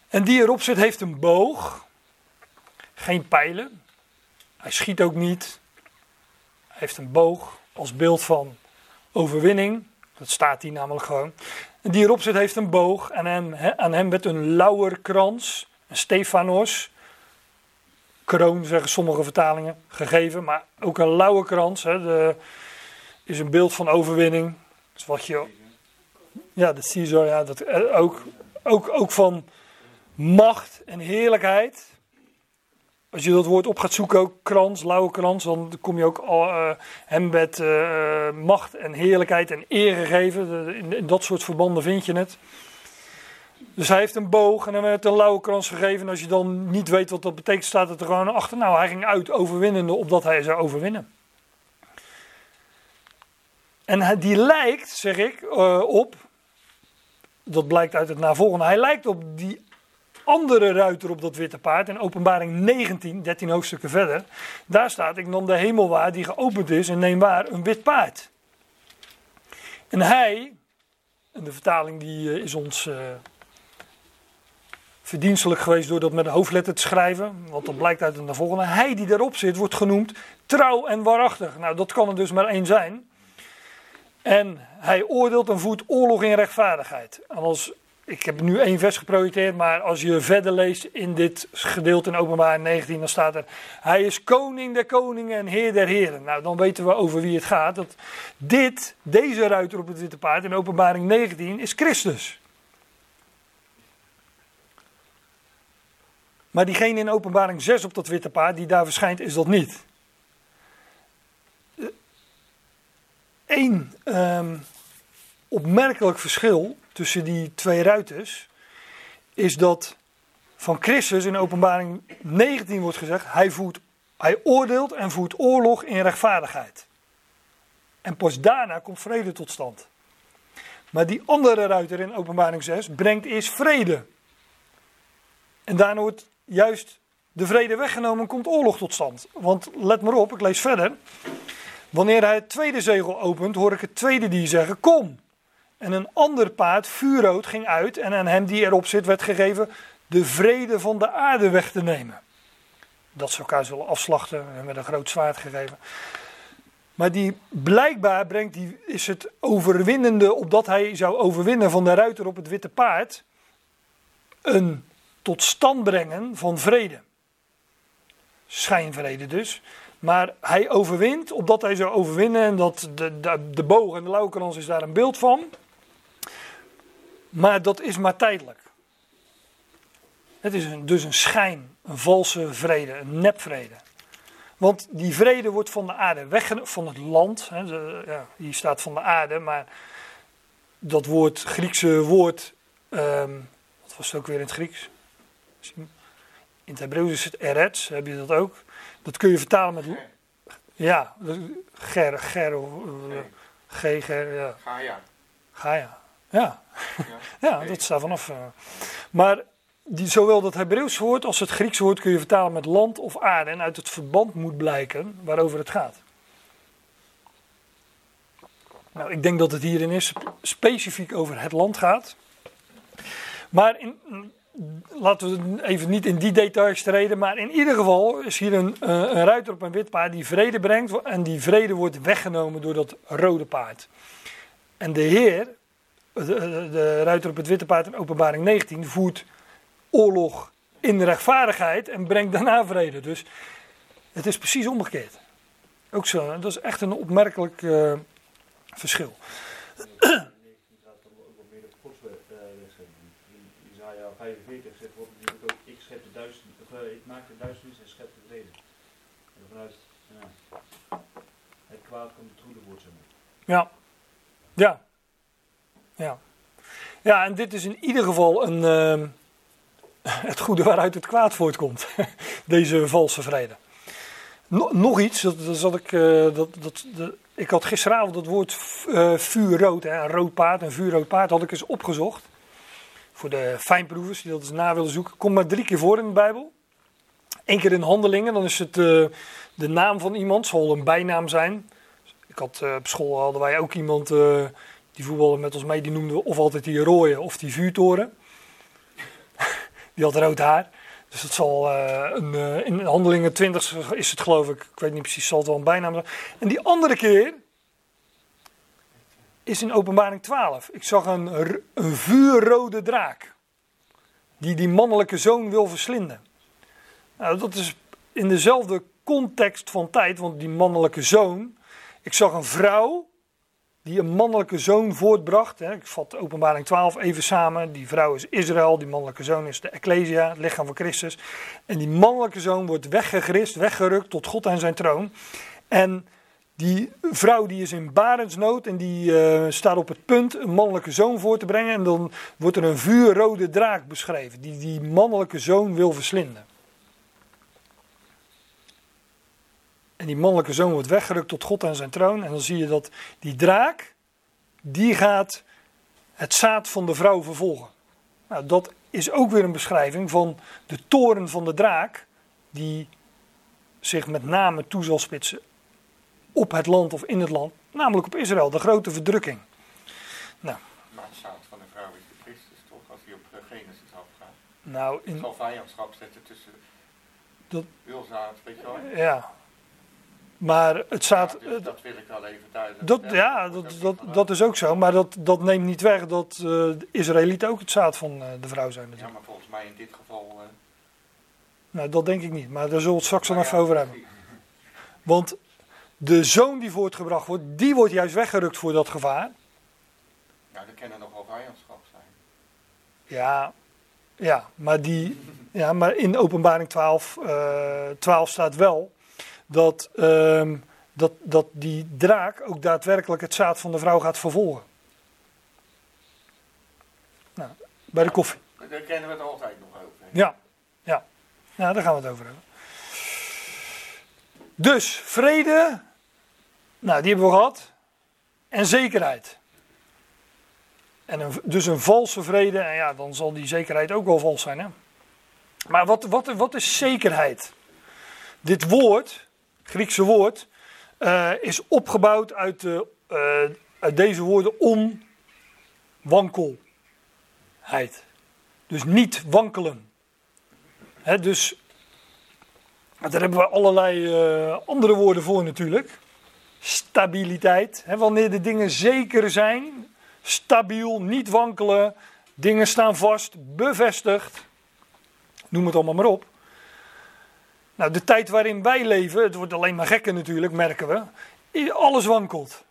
En die erop zit heeft een boog. Geen pijlen. Hij schiet ook niet. Hij heeft een boog als beeld van overwinning. Dat staat hier namelijk gewoon. Die erop zit heeft een boog. En hem, aan hem werd een lauwerkrans, een Stefanos. Kroon zeggen sommige vertalingen gegeven. Maar ook een lauwerkrans. Hè, de, is een beeld van overwinning. Wat je. Ja, de Caesar, ja, dat, eh, ook, ook, ook van macht en heerlijkheid. Als je dat woord op gaat zoeken, ook krans, lauwe krans, dan kom je ook uh, hem met uh, macht en heerlijkheid en eer gegeven. In, dat soort verbanden vind je het. Dus hij heeft een boog en hij werd een lauwe krans gegeven. En als je dan niet weet wat dat betekent, staat het er gewoon achter. Nou, hij ging uit overwinnende opdat hij zou overwinnen. En die lijkt, zeg ik, uh, op, dat blijkt uit het navolgende, hij lijkt op die andere ruiter op dat witte paard. In openbaring 19, 13 hoofdstukken verder, daar staat, ik nam de hemel waar die geopend is en neem waar een wit paard. En hij, en de vertaling die uh, is ons uh, verdienstelijk geweest door dat met een hoofdletter te schrijven, want dat blijkt uit het navolgende, hij die daarop zit wordt genoemd trouw en waarachtig. Nou, dat kan er dus maar één zijn. En hij oordeelt en voert oorlog in rechtvaardigheid. En als, ik heb nu één vers geprojecteerd, maar als je verder leest in dit gedeelte in openbaar 19, dan staat er: Hij is koning der koningen en heer der heren. Nou, dan weten we over wie het gaat. Dat dit, deze ruiter op het witte paard in openbaring 19, is Christus. Maar diegene in openbaring 6 op dat witte paard, die daar verschijnt, is dat niet. één um, opmerkelijk verschil tussen die twee ruiters is dat van Christus in openbaring 19 wordt gezegd, hij, voert, hij oordeelt en voert oorlog in rechtvaardigheid. En pas daarna komt vrede tot stand. Maar die andere ruiter in openbaring 6 brengt eerst vrede. En daarna wordt juist de vrede weggenomen en komt oorlog tot stand. Want let maar op, ik lees verder. Wanneer hij het tweede zegel opent, hoor ik het tweede die zeggen: Kom. En een ander paard, vuurrood, ging uit en aan hem die erop zit werd gegeven de vrede van de aarde weg te nemen. Dat ze elkaar zullen afslachten en met een groot zwaard gegeven. Maar die blijkbaar brengt, die, is het overwinnende, opdat hij zou overwinnen van de ruiter op het witte paard, een tot stand brengen van vrede. Schijnvrede dus. Maar hij overwint, opdat hij zou overwinnen. En dat de, de, de boog en de lauwkrans is daar een beeld van. Maar dat is maar tijdelijk. Het is een, dus een schijn, een valse vrede, een nepvrede. Want die vrede wordt van de aarde weggenomen, van het land. Hè, de, ja, hier staat van de aarde, maar dat woord, Griekse woord, um, wat was het ook weer in het Grieks? In het Hebreeuws is het erets, heb je dat ook. Dat kun je vertalen met. Ja, ger, ger, g, ger, ja. Gaia. Gaia. Ja, ja, ja dat staat vanaf. Uh. Maar die, zowel dat Hebreeuws woord als het Grieks woord kun je vertalen met land of aarde. En uit het verband moet blijken waarover het gaat. Nou, ik denk dat het hierin is specifiek over het land gaat. Maar in, laten we even niet in die details treden, maar in ieder geval is hier een, uh, een ruiter op een wit paard die vrede brengt en die vrede wordt weggenomen door dat rode paard. En de Heer, de, de ruiter op het witte paard in openbaring 19, voert oorlog in rechtvaardigheid en brengt daarna vrede. Dus het is precies omgekeerd. Ook zo, dat is echt een opmerkelijk uh, verschil. 45 zegt God natuurlijk ook, ik, schep de duisternis, of, ik maak de duisternis en schep de vrede. En vanuit het kwaad komt het goede woord. Ja. Ja. Ja. Ja, en dit is in ieder geval een, uh, het goede waaruit het kwaad voortkomt. Deze valse vrede. No- nog iets, dat, zat ik, eh, dat, dat, ik had gisteravond dat woord eh, vuurrood, hè, een rood paard, een vuurrood paard, had ik eens opgezocht. Voor de fijnproevers die dat eens na willen zoeken. Komt maar drie keer voor in de Bijbel. Eén keer in handelingen, dan is het eh, de naam van iemand, zal een bijnaam zijn. Ik had, op school hadden wij ook iemand die voetbalde met ons mee, die noemden we of altijd die rooie of die vuurtoren. die had rood haar. Dus dat zal eh, een, eh, in handelingen 20 is het geloof ik, ik weet niet precies, zal het wel een bijnaam zijn. En die andere keer is in openbaring 12. Ik zag een, een vuurrode draak. Die die mannelijke zoon wil verslinden. Nou, dat is in dezelfde context van tijd, want die mannelijke zoon. Ik zag een vrouw die een mannelijke zoon voortbracht. Hè. Ik vat openbaring 12 even samen. Die vrouw is Israël, die mannelijke zoon is de Ecclesia, het lichaam van Christus. En die mannelijke zoon wordt weggegrist, weggerukt tot God en zijn troon. En die vrouw die is in barensnood en die eh, staat op het punt een mannelijke zoon voor te brengen. En dan wordt er een vuurrode draak beschreven die die mannelijke zoon wil verslinden. En die mannelijke zoon wordt weggerukt tot God en zijn troon. En dan zie je dat die draak, die gaat het zaad van de vrouw vervolgen. Nou, dat is ook weer een beschrijving van de toren van de draak, die zich met name toe zal spitsen op het land of in het land, namelijk op Israël, de grote verdrukking. Maar het zaad van de vrouw is de Christus toch, als hij op Genesis afgaat. Nou, Het in, zal vijandschap zetten tussen Dat- wilzaad, weet je wel. ja. Maar het zaad, Ja, dus dat wil ik wel even duidelijk Dat, ja, dat, dat, dat is ook zo. Maar dat, dat neemt niet weg dat de Israëlieten ook het zaad van eh, de vrouw zijn Ja, natuurlijk. maar volgens mij in dit geval... eh, Nou, dat denk ik niet. Maar daar zullen we het straks nog nou even ja, over hebben. Want de zoon die voortgebracht wordt, die wordt juist weggerukt voor dat gevaar. Ja, er kan er nog wel vijandschap zijn. Ja, ja, maar, die, ja, maar in openbaring 12, eh 12 staat wel dat, ehm, dat, dat die draak ook daadwerkelijk het zaad van de vrouw gaat vervolgen. Nou, bij de koffie. Daar kennen we het altijd nog over. hè. Ja, ja. ja, daar gaan we het over hebben. Dus vrede, nou die hebben we gehad. En zekerheid. En een, dus een valse vrede, en ja, dan zal die zekerheid ook wel vals zijn. Hè? Maar wat, wat, wat is zekerheid? Dit woord, Griekse woord, eh, is opgebouwd uit, de, eh, uit deze woorden onwankelheid. Dus niet wankelen. Hè, dus daar hebben we allerlei eh, andere woorden voor natuurlijk. Stabiliteit. Hè, wanneer de dingen zeker zijn, stabiel, niet wankelen, dingen staan vast, bevestigd. Noem het allemaal maar op. Nou, de tijd waarin wij leven, het wordt alleen maar gekker natuurlijk, merken we. Alles wankelt.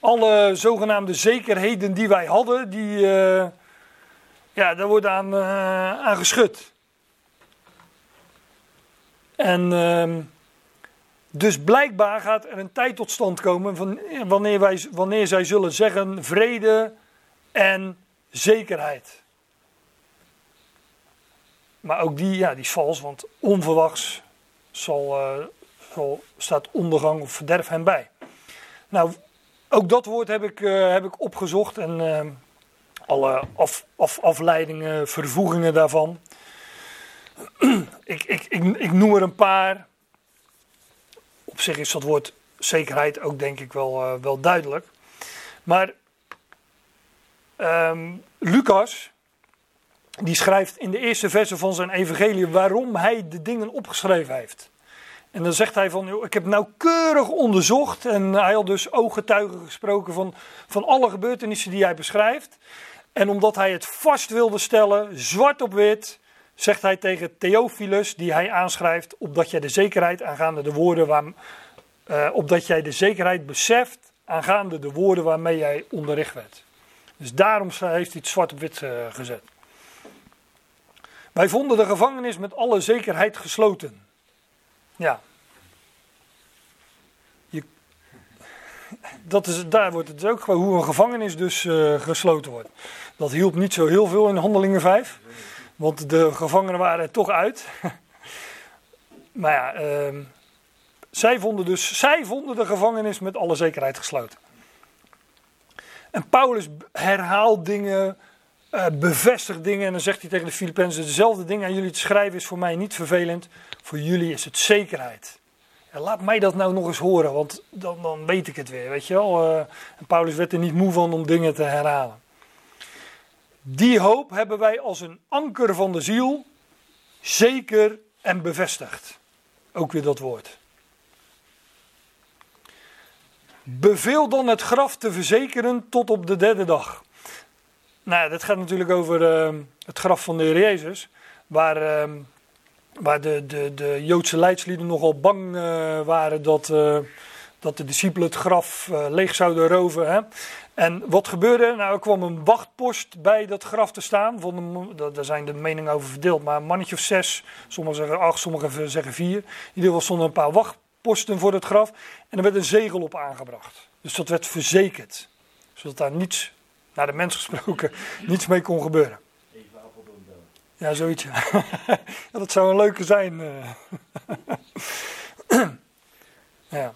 Alle zogenaamde zekerheden die wij hadden, die, eh, ja, daar wordt aan, aan geschud. En ehm, dus blijkbaar gaat er een tijd tot stand komen van, eh, wanneer, wij, wanneer zij zullen zeggen vrede en zekerheid. Maar ook die, ja, die is vals, want onverwachts zal, eh, zal, staat ondergang of verderf hen bij. Nou, ook dat woord heb ik, eh, heb ik opgezocht en ehm, alle af, af, afleidingen, vervoegingen daarvan. ik, ik, ik, ik noem er een paar. Op zich is dat woord zekerheid ook denk ik wel, eh, wel duidelijk. Maar ehm, Lucas, die schrijft in de eerste verse van zijn evangelie waarom hij de dingen opgeschreven heeft. En dan zegt hij van, ik heb nauwkeurig onderzocht en hij had dus ooggetuigen gesproken van, van alle gebeurtenissen die hij beschrijft. En omdat hij het vast wilde stellen, zwart op wit, zegt hij tegen Theophilus, die hij aanschrijft, opdat jij de zekerheid aangaande de woorden waar, eh, opdat jij de zekerheid beseft aangaande de woorden waarmee jij onderricht werd. Dus daarom heeft hij het zwart op wit eh, gezet. Wij vonden de gevangenis met alle zekerheid gesloten. Ja. Je, dat is, daar wordt het ook gewoon hoe een gevangenis dus eh, gesloten wordt. Dat hielp niet zo heel veel in Handelingen 5. Want de gevangenen waren er toch uit. maar ja, ehm, zij vonden dus, zij vonden de gevangenis met alle zekerheid gesloten. En Paulus herhaalt dingen, uh, bevestigt dingen en dan zegt hij tegen de Filippenzen dezelfde dingen aan jullie te schrijven is voor mij niet vervelend, voor jullie is het zekerheid. Ja, laat mij dat nou nog eens horen, want dan, dan weet ik het weer, weet je wel. En Paulus werd er niet moe van om dingen te herhalen. Die hoop hebben wij als een anker van de ziel zeker en bevestigd. Ook weer dat woord. Beveel dan het graf te verzekeren tot op de derde dag. Nou, dat gaat natuurlijk over uh, het graf van de Heer Jezus. Waar, uh, waar de, de, de Joodse leidslieden nogal bang uh, waren dat, uh, dat de discipelen het graf leeg zouden roven. Hè? En wat gebeurde? Nou, er kwam een wachtpost bij dat graf te staan. Van daar zijn de meningen over verdeeld, maar een mannetje of zes. Sommigen zeggen acht, sommigen zeggen vier. In ieder geval stonden een paar wachtposten voor het graf. En er werd een zegel op aangebracht. Dus dat werd verzekerd. Zodat daar niets, naar de mens gesproken, niets mee kon gebeuren. Even. Ja, zoiets. ja, dat zou een leuke zijn. ja.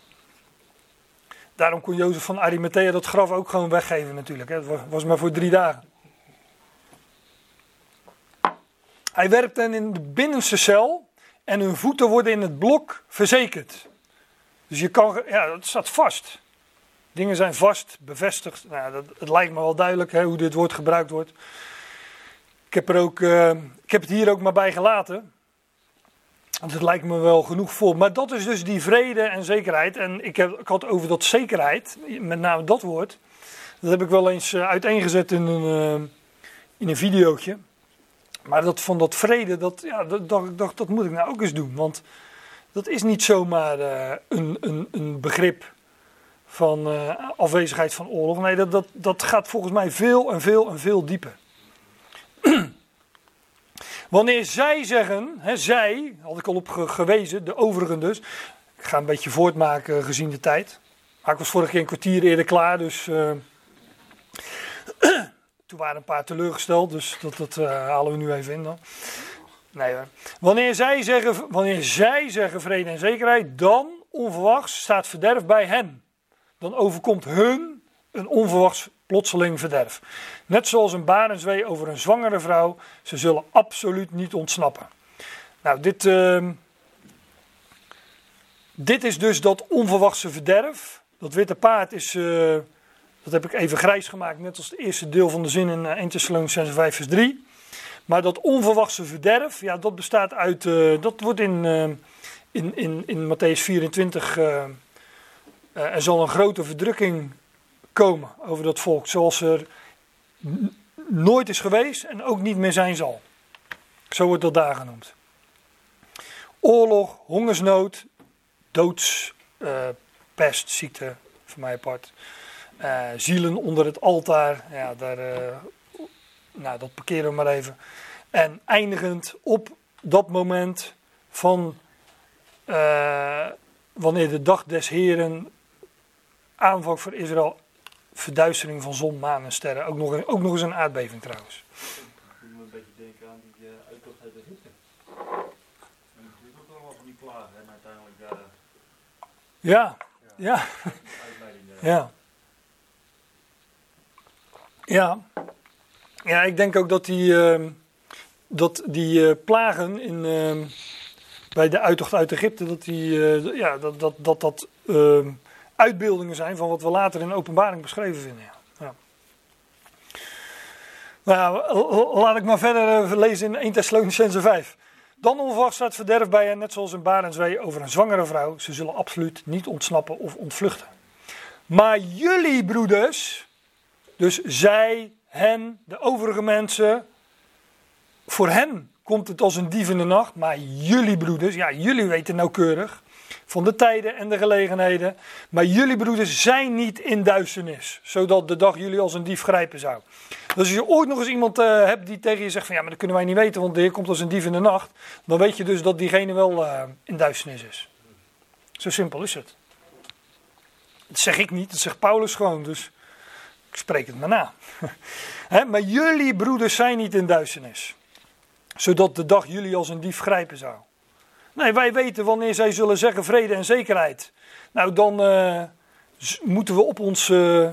Daarom kon Jozef van Arimathea dat graf ook gewoon weggeven natuurlijk. Het was maar voor drie dagen. Hij werpt hen in de binnenste cel en hun voeten worden in het blok verzekerd. Dus je kan, ja, dat staat vast. Dingen zijn vast, bevestigd. Nou, dat, het lijkt me wel duidelijk hoe dit woord gebruikt wordt. Ik heb, er ook, uh, ik heb het hier ook maar bij gelaten. Want het lijkt me wel genoeg voor. Maar dat is dus die vrede en zekerheid. En ik, heb, ik had over dat zekerheid, met name dat woord. Dat heb ik wel eens uh, uiteengezet in een, uh, in een videootje. Maar dat, van dat vrede, dat, ja, dat, dat, dat, dat moet ik nou ook eens doen. Want dat is niet zomaar een, een, een begrip van afwezigheid van oorlog. Nee, dat, dat, dat gaat volgens mij veel en veel en veel dieper. Wanneer zij zeggen, hè, zij, had ik al op gewezen, de overigen dus. Ik ga een beetje voortmaken gezien de tijd. Maar ik was vorige keer een kwartier eerder klaar, dus. Uh, toen waren een paar teleurgesteld, dus dat, dat uh, halen we nu even in dan. Nee. Wanneer zij, zeggen, wanneer zij zeggen vrede en zekerheid, dan onverwachts staat verderf bij hen. Dan overkomt hun een onverwachts plotseling verderf. Net zoals een barenzwee over een zwangere vrouw, ze zullen absoluut niet ontsnappen. Nou, dit, uh, dit is dus dat onverwachte verderf. Dat witte paard is, uh, dat heb ik even grijs gemaakt, net als het eerste deel van de zin in uh, 1 Thessalonians 5 vers 3. Maar dat onverwachte verderf, ja, dat bestaat uit, uh, dat wordt in, in, in, in Matthäus 24, er zal een grote verdrukking komen over dat volk, zoals er nooit is geweest en ook niet meer zijn zal. Zo wordt dat daar genoemd. Oorlog, hongersnood, doods, uh, pest, ziekte, voor mij apart. Uh, zielen onder het altaar, ja, daar, nou, dat parkeren we maar even. En eindigend op dat moment van wanneer de dag des Heren aanvang voor Israël verduistering van zon, maan en sterren. Ook nog, ook nog eens een aardbeving trouwens. Ik moet een beetje denken aan die uh, uittocht uit Egypte. En natuurlijk ook allemaal van die plagen en uiteindelijk daar... Uh, ja, ja. Ja. ja. Ja. Ja, ik denk ook dat die, uh, dat die uh, plagen in, uh, bij de uittocht uit Egypte, dat die, ja, dat dat, dat, dat uitbeeldingen zijn van wat we later in de openbaring beschreven vinden. Ja. Nou, laat ik maar verder lezen in 1 Thessalonicense 5. Dan onverwacht staat verderf bij hen, net zoals een barenzwee over een zwangere vrouw. Ze zullen absoluut niet ontsnappen of ontvluchten. Maar jullie broeders, dus zij, hen, de overige mensen, voor hen komt het als een dief in de nacht. Maar jullie broeders, ja, jullie weten nauwkeurig van de tijden en de gelegenheden. Maar jullie broeders zijn niet in duisternis, zodat de dag jullie als een dief grijpen zou. Dus als je ooit nog eens iemand uh, hebt die tegen je zegt van ja, maar dat kunnen wij niet weten, want de Heer komt als een dief in de nacht. Dan weet je dus dat diegene wel uh, in duisternis is. Zo simpel is het. Dat zeg ik niet, dat zegt Paulus gewoon, dus ik spreek het maar na. Maar jullie broeders zijn niet in duisternis, zodat de dag jullie als een dief grijpen zou. Nee, wij weten wanneer zij zullen zeggen vrede en zekerheid. Nou, dan uh, moeten we op ons uh,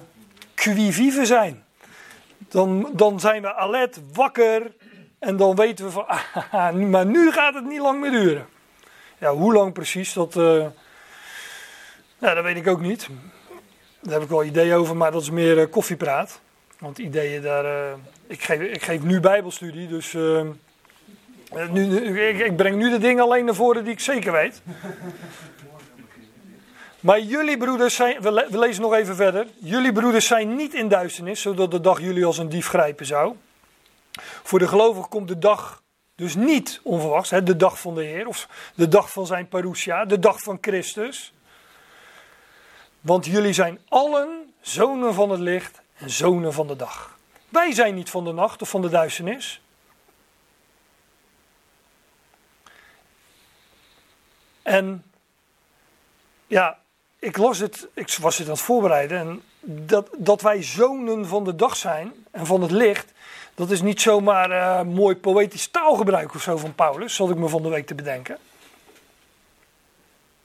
vive zijn. Dan, dan zijn we alert, wakker. En dan weten we van, maar nu gaat het niet lang meer duren. Ja, hoe lang precies, dat, uh, dat weet ik ook niet. Daar heb ik wel ideeën over, maar dat is meer koffiepraat. Want ideeën daar. ik, geef, ik geef nu Bijbelstudie, dus. Nu, ik, ik, breng nu de dingen alleen naar voren die ik zeker weet. Maar jullie broeders zijn, we, lezen nog even verder. Jullie broeders zijn niet in duisternis, zodat de dag jullie als een dief grijpen zou. Voor de gelovigen komt de dag dus niet onverwachts, hè, de dag van de Heer, of de dag van zijn parousia, de dag van Christus. Want jullie zijn allen zonen van het licht en zonen van de dag. Wij zijn niet van de nacht of van de duisternis. En ja, ik las het, ik was het aan het voorbereiden. En dat, dat wij zonen van de dag zijn en van het licht. Dat is niet zomaar uh, mooi poëtisch taalgebruik of zo van Paulus, zat ik me van de week te bedenken.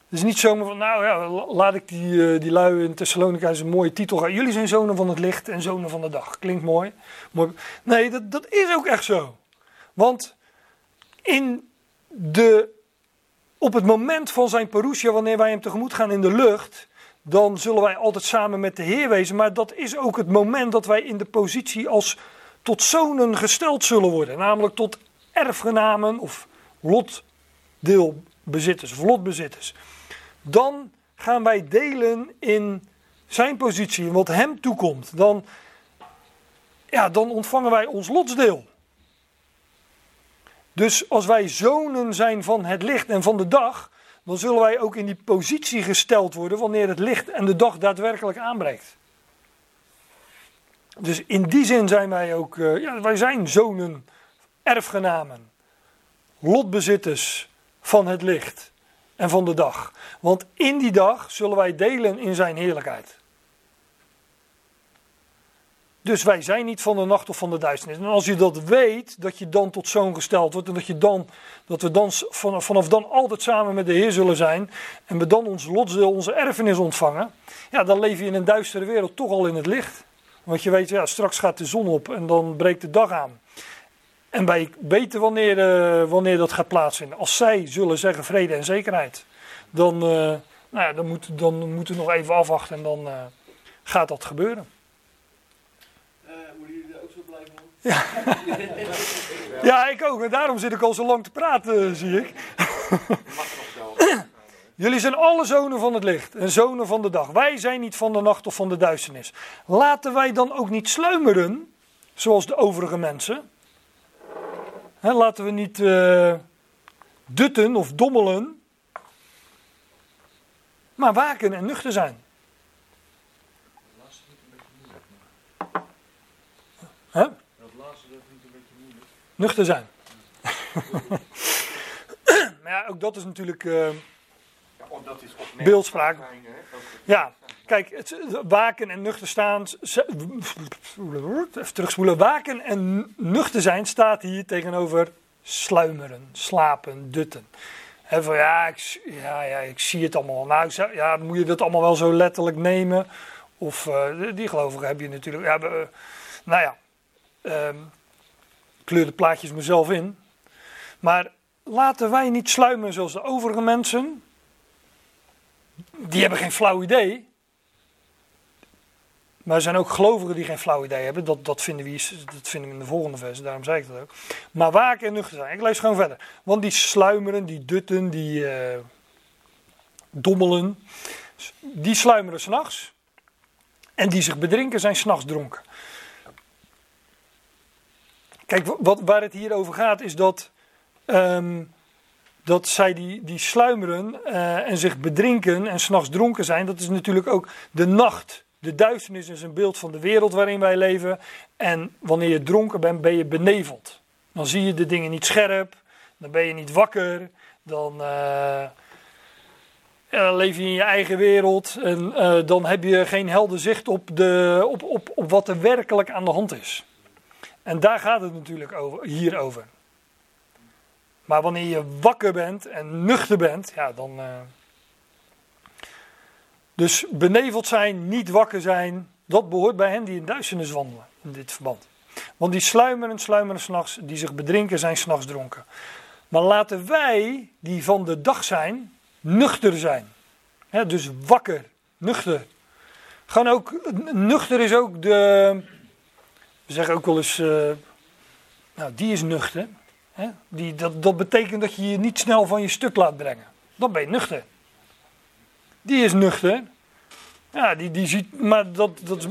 Het is niet zomaar van, nou ja, laat ik die, uh, die lui in Thessalonica eens een mooie titel gaan. Jullie zijn zonen van het licht en zonen van de dag. Klinkt mooi. mooi. Nee, dat, dat is ook echt zo. Want in de op het moment van zijn parousia, wanneer wij hem tegemoet gaan in de lucht, dan zullen wij altijd samen met de Heer wezen. Maar dat is ook het moment dat wij in de positie als tot zonen gesteld zullen worden. Namelijk tot erfgenamen of lotdeelbezitters of lotbezitters. Dan gaan wij delen in zijn positie, wat hem toekomt. Dan, ja, dan ontvangen wij ons lotsdeel. Dus als wij zonen zijn van het licht en van de dag, dan zullen wij ook in die positie gesteld worden wanneer het licht en de dag daadwerkelijk aanbreekt. Dus in die zin zijn wij ook, uh, ja, wij zijn zonen, erfgenamen, lotbezitters van het licht en van de dag. Want in die dag zullen wij delen in zijn heerlijkheid. Dus wij zijn niet van de nacht of van de duisternis. En als je dat weet, dat je dan tot zoon gesteld wordt en dat, je dan, dat we dan vanaf, dan altijd samen met de Heer zullen zijn en we dan ons lotsdeel, onze erfenis ontvangen, ja, dan leef je in een duistere wereld toch al in het licht. Want je weet, ja, straks gaat de zon op en dan breekt de dag aan. En wij weten wanneer, uh, wanneer dat gaat plaatsvinden. Als zij zullen zeggen vrede en zekerheid, dan, uh, nou ja, dan, moet, dan moeten we nog even afwachten en dan uh, gaat dat gebeuren. Ja. ja, ik ook. En daarom zit ik al zo lang te praten, zie ik. Jullie zijn alle zonen van het licht en zonen van de dag. Wij zijn niet van de nacht of van de duisternis. Laten wij dan ook niet sluimeren, zoals de overige mensen. laten we niet uh, dutten of dommelen, maar waken en nuchter zijn. Huh? Nuchter zijn. maar ja, ook dat is natuurlijk uh, ja, is beeldspraak. Ja, kijk, het, waken en nuchter staan. Even terugspoelen. Waken en nuchter zijn staat hier tegenover sluimeren, slapen, dutten. En van ja ik, ja, ja, ik zie het allemaal. Nou, ja, moet je dat allemaal wel zo letterlijk nemen? Of uh, die gelovigen heb je natuurlijk. Ja, uh, nou ja. Um, kleur de plaatjes mezelf in. Maar laten wij niet sluimen zoals de overige mensen. Die hebben geen flauw idee. Maar er zijn ook gelovigen die geen flauw idee hebben. Dat, dat, vinden, we, dat vinden we in de volgende vers, daarom zei ik dat ook. Maar waken en nuchter zijn. Ik lees gewoon verder. Want die sluimeren, die dutten, die uh, dommelen. Die sluimeren s'nachts. En die zich bedrinken zijn s'nachts dronken. Kijk, wat, waar het hier over gaat is dat, um, dat zij die, die sluimeren uh, en zich bedrinken en s'nachts dronken zijn. Dat is natuurlijk ook de nacht. De duisternis is een beeld van de wereld waarin wij leven. En wanneer je dronken bent, ben je beneveld. Dan zie je de dingen niet scherp. Dan ben je niet wakker. Dan uh, leef je in je eigen wereld. En uh, dan heb je geen helder zicht op, de, op, op, op wat er werkelijk aan de hand is. En daar gaat het natuurlijk over, hier over. Maar wanneer je wakker bent en nuchter bent, ja, dan. Uh... Dus beneveld zijn, niet wakker zijn, dat behoort bij hen die in duisternis wandelen in dit verband. Want die sluimeren, sluimeren s'nachts, die zich bedrinken, zijn s'nachts dronken. Maar laten wij, die van de dag zijn, nuchter zijn. dus wakker, nuchter. Gaan ook, nuchter is ook de, we zeggen ook wel eens, uh, nou die is nuchter. die, dat, dat betekent dat je je niet snel van je stuk laat brengen. Dan ben je nuchter. Die is nuchter. Ja, die, die ziet, maar dat, dat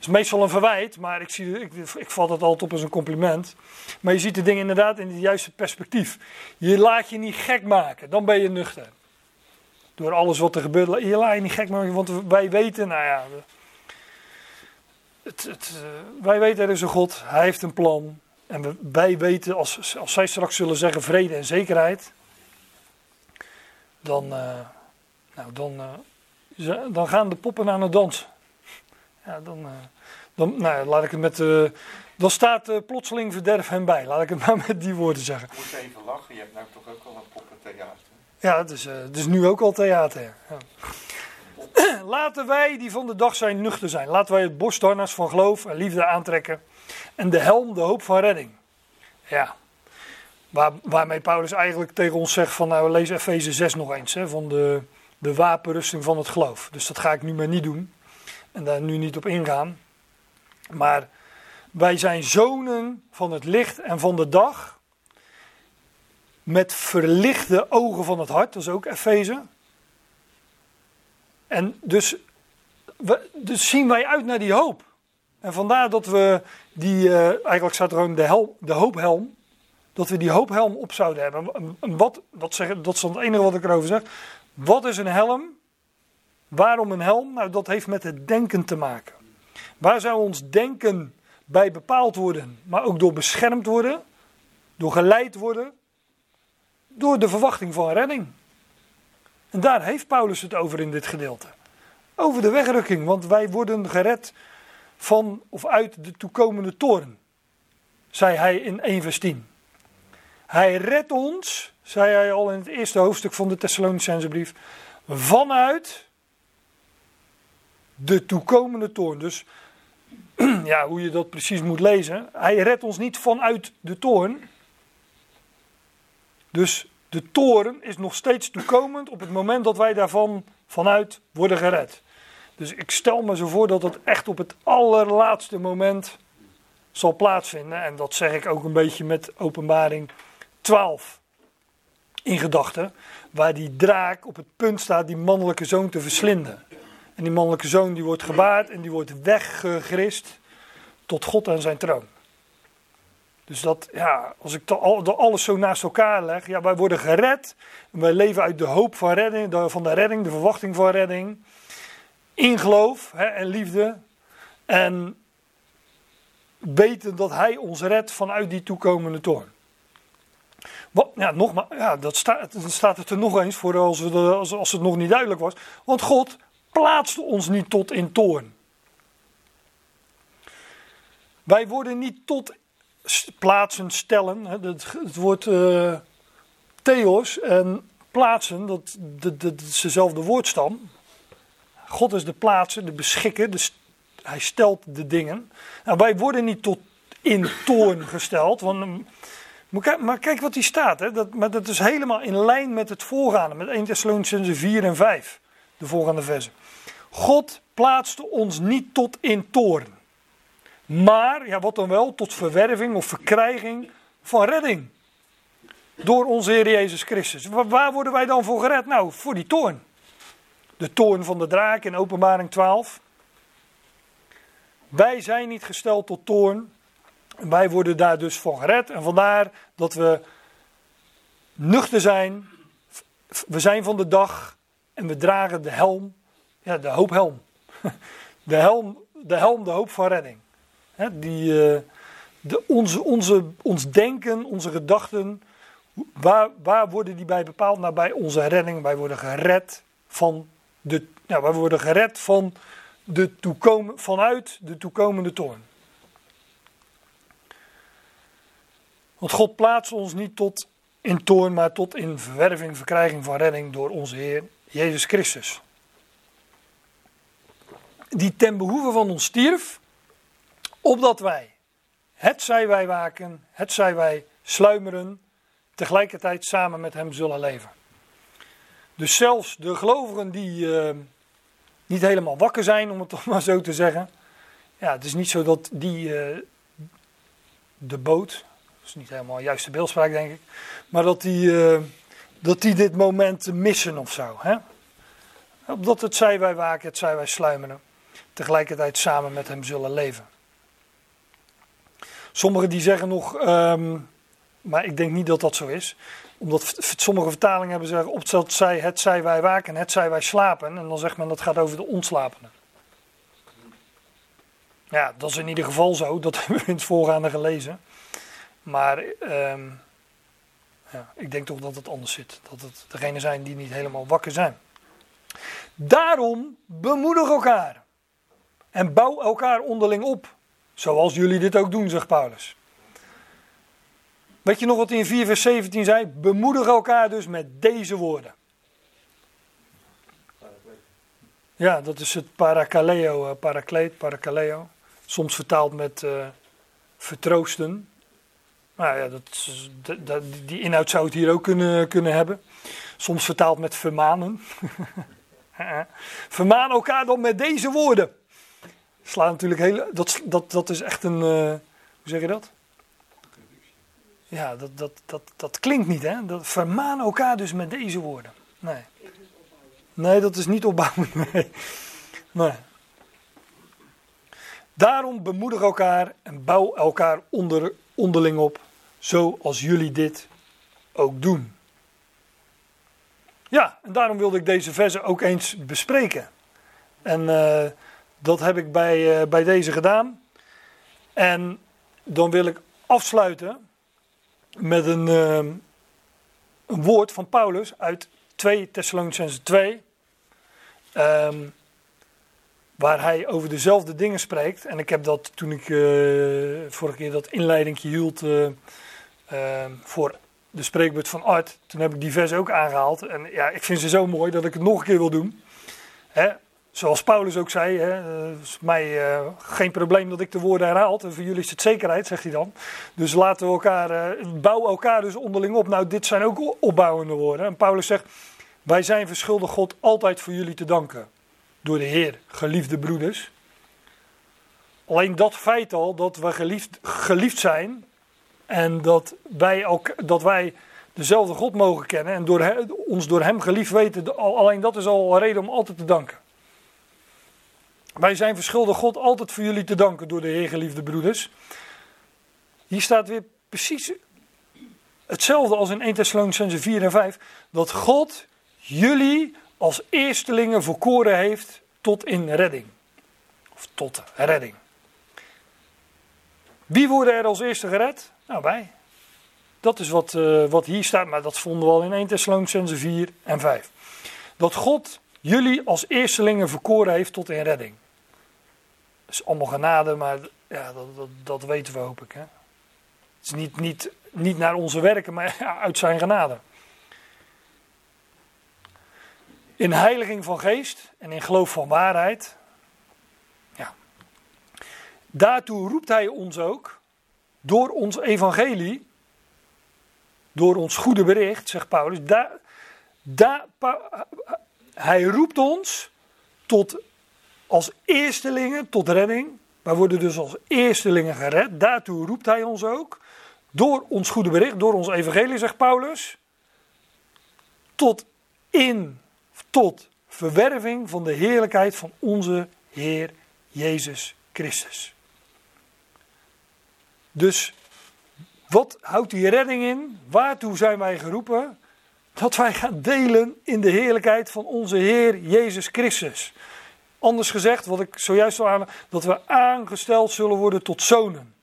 is meestal een verwijt, maar ik, zie, ik, ik vat het altijd op als een compliment. Maar je ziet de dingen inderdaad in het juiste perspectief. Je laat je niet gek maken, dan ben je nuchter. Door alles wat er gebeurt, je laat je niet gek maken, want wij weten, nou ja, het, het, eh, wij weten er is een God, hij heeft een plan. En wij weten, als, als zij straks zullen zeggen vrede en zekerheid, dan, uh, nou, dan, uh, dan gaan de poppen aan het dans. Ja, dan, dan nou, laat ik het met. Uh, dan staat uh, plotseling verderf hem bij. Laat ik het maar met die woorden zeggen. Ik moet even lachen, je hebt nou toch ook al een poppentheater? Ja, het is, uh, het is nu ook al theater. Ja. Laten wij die van de dag zijn nuchter zijn. Laten wij het borstharnas van geloof en liefde aantrekken. En de helm, de hoop van redding. Ja. Waar, waarmee Paulus eigenlijk tegen ons zegt van nou lees Efeze 6 nog eens. Hè, van de, de wapenrusting van het geloof. Dus dat ga ik nu maar niet doen. En daar nu niet op ingaan. Maar wij zijn zonen van het licht en van de dag. Met verlichte ogen van het hart, dat is ook Efeze. En dus, dus zien wij uit naar die hoop. En vandaar dat we die, uh, eigenlijk staat er gewoon de, hel, de hoophelm. Dat we die hoophelm op zouden hebben. En wat, dat, dat is het enige wat ik erover zeg. Wat is een helm? Waarom een helm? Nou, dat heeft met het denken te maken. Waar zou ons denken bij bepaald worden, maar ook door beschermd worden, door geleid worden, door de verwachting van redding. En daar heeft Paulus het over in dit gedeelte. Over de wegrukking, want wij worden gered van of uit de toekomende toren, zei hij in 1 vers 10. Hij redt ons, zei hij al in het eerste hoofdstuk van de Thessalonicense brief, vanuit de toekomende toorn. Dus ja, hoe je dat precies moet lezen. Hij redt ons niet vanuit de toorn. Dus de toren is nog steeds toekomend op het moment dat wij daarvan vanuit worden gered. Dus ik stel me zo voor dat het echt op het allerlaatste moment zal plaatsvinden. En dat zeg ik ook een beetje met openbaring 12 in gedachten. Waar die draak op het punt staat die mannelijke zoon te verslinden. En die mannelijke zoon die wordt gebaard en die wordt weggegrist tot God en zijn troon. Dus dat, ja, als ik al, alles zo naast elkaar leg, ja, wij worden gered. Wij leven uit de hoop van, redding, van de redding, de verwachting van redding. In geloof hè, en liefde. En weten dat Hij ons redt vanuit die toekomende toorn. Wat, ja, nogmaals, ja, dat staat, dan staat het er nog eens voor als, we als, als het nog niet duidelijk was. Want God plaatste ons niet tot in toorn. Wij worden niet tot plaatsen stellen. Het, het woord uh, theos en plaatsen, dat, dat, is dezelfde woordstam. God is de plaatser, de beschikker, de, hij stelt de dingen. Nou, wij worden niet tot in toorn gesteld. Want, maar kijk wat hier staat. Hè? Dat, maar dat is helemaal in lijn met het voorgaande. Met 1 Thessalonicense 4 en 5. De voorgaande versen. God plaatste ons niet tot in toorn. Maar, ja wat dan wel, tot verwerving of verkrijging van redding. Door onze Heer Jezus Christus. Waar worden wij dan voor gered? Nou, voor die toorn. De toorn van de draak in openbaring 12. Wij zijn niet gesteld tot toorn. Wij worden daar dus van gered. En vandaar dat we nuchter zijn. We zijn van de dag. En we dragen de helm ja, de hoophelm. De helm, de helm, de hoop van redding. Die, uh, de, onze, onze, ons denken, onze gedachten, waar, waar worden die bij bepaald? Nou, bij onze redding. Wij worden gered van de, nou, wij worden gered van de toekomen, vanuit de toekomende toorn. Want God plaatst ons niet tot in toorn, maar tot in verwerving, verkrijging van redding door onze Heer Jezus Christus. Die ten behoeve van ons stierf, opdat wij, het zij wij waken, het zij wij sluimeren, tegelijkertijd samen met hem zullen leven. Dus zelfs de gelovigen die eh, niet helemaal wakker zijn, om het toch maar zo te zeggen. Ja, het is niet zo dat die eh, de boot, dat is niet helemaal de juiste beeldspraak denk ik, maar dat die, eh, dat die dit moment missen of zo. Hè? Omdat het zij wij waken, het zij wij sluimeren, tegelijkertijd samen met hem zullen leven. Sommigen die zeggen nog, ehm, maar ik denk niet dat dat zo is. Omdat sommige vertalingen hebben zeggen, opzet zij, het zij wij waken, het zij wij slapen. En dan zegt men dat gaat over de ontslapenen. Ja, dat is in ieder geval zo. Dat hebben we in het voorgaande gelezen. Maar ehm, ja, ik denk toch dat het anders zit. Dat het degenen zijn die niet helemaal wakker zijn. Daarom bemoedig elkaar. En bouw elkaar onderling op. Zoals jullie dit ook doen, zegt Paulus. Weet je nog wat hij in 4 vers 17 zei? Bemoedig elkaar dus met deze woorden. Ja, dat is het parakaleo, uh, parakleet, parakaleo. Soms vertaald met uh, vertroosten. Nou ja, dat, dat, die inhoud zou het hier ook kunnen, kunnen hebben. Soms vertaald met vermanen. Vermaan elkaar dan met deze woorden. Slaat natuurlijk heel. Dat, dat, dat is echt een. Uh, hoe zeg je dat? Ja, dat, dat, dat, dat klinkt niet, hè? Dat, vermaan elkaar dus met deze woorden. Nee. Nee, dat is niet opbouwen. Nee. nee. Daarom bemoedig elkaar en bouw elkaar onder, onderling op, zoals jullie dit ook doen. Ja, en daarom wilde ik deze versen ook eens bespreken. En uh, dat heb ik bij, uh, bij deze gedaan. En dan wil ik afsluiten met een, uh, een woord van Paulus uit 2 Thessalonicense 2. Um, waar hij over dezelfde dingen spreekt. En ik heb dat toen ik uh, vorige keer dat inleidingje hield uh, uh, voor de spreekbeurt van Art. Toen heb ik die vers ook aangehaald. En ja, ik vind ze zo mooi dat ik het nog een keer wil doen. Hè? Zoals Paulus ook zei, het is mij geen probleem dat ik de woorden herhaal. En voor jullie is het zekerheid, zegt hij dan. Dus laten we elkaar, bouwen elkaar dus onderling op. Nou, dit zijn ook opbouwende woorden. En Paulus zegt, wij zijn verschuldigd God altijd voor jullie te danken door de Heer, geliefde broeders. Alleen dat feit al dat we geliefd, geliefd zijn en dat wij, ook, dat wij dezelfde God mogen kennen en door ons door Hem geliefd weten, alleen dat is al een reden om altijd te danken. Wij zijn verschuldigd God altijd voor jullie te danken door de Heer, geliefde broeders. Hier staat weer precies hetzelfde als in 1 Thessalonicense 4 en 5, dat God jullie als eerstelingen verkoren heeft tot in redding. Of tot redding. Wie worden er als eerste gered? Nou, wij. Dat is wat, uh, wat hier staat, maar dat vonden we al in 1 Thessalonicense 4 en 5. Dat God jullie als eerstelingen verkoren heeft tot in redding. Is allemaal genade, maar ja, dat, dat, dat weten we hoop ik. Hè? Het is niet, niet, niet naar onze werken, maar ja, uit zijn genade. In heiliging van geest en in geloof van waarheid. Ja. Daartoe roept hij ons ook door ons evangelie, door ons goede bericht, zegt Paulus. Daar, daar, hij roept ons tot als eerstelingen tot redding. Wij worden dus als eerstelingen gered. Daartoe roept hij ons ook. Door ons goede bericht, door ons evangelie, zegt Paulus. Tot in tot verwerving van de heerlijkheid van onze Heer Jezus Christus. Dus wat houdt die redding in? Waartoe zijn wij geroepen? Dat wij gaan delen in de heerlijkheid van onze Heer Jezus Christus. Anders gezegd, wat ik zojuist al aan, dat we aangesteld zullen worden tot zonen.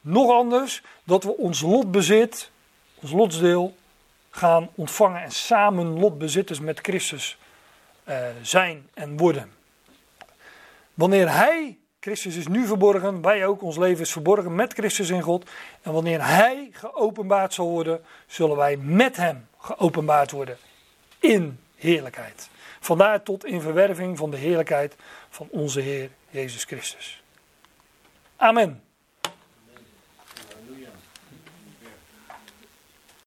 Nog anders, dat we ons lotbezit, ons lotsdeel, gaan ontvangen en samen lotbezitters met Christus eh, zijn en worden. Wanneer Hij, Christus is nu verborgen, wij ook, ons leven is verborgen met Christus in God. En wanneer Hij geopenbaard zal worden, zullen wij met Hem geopenbaard worden in heerlijkheid. Vandaar tot in verwerving van de heerlijkheid van onze Heer Jezus Christus. Amen.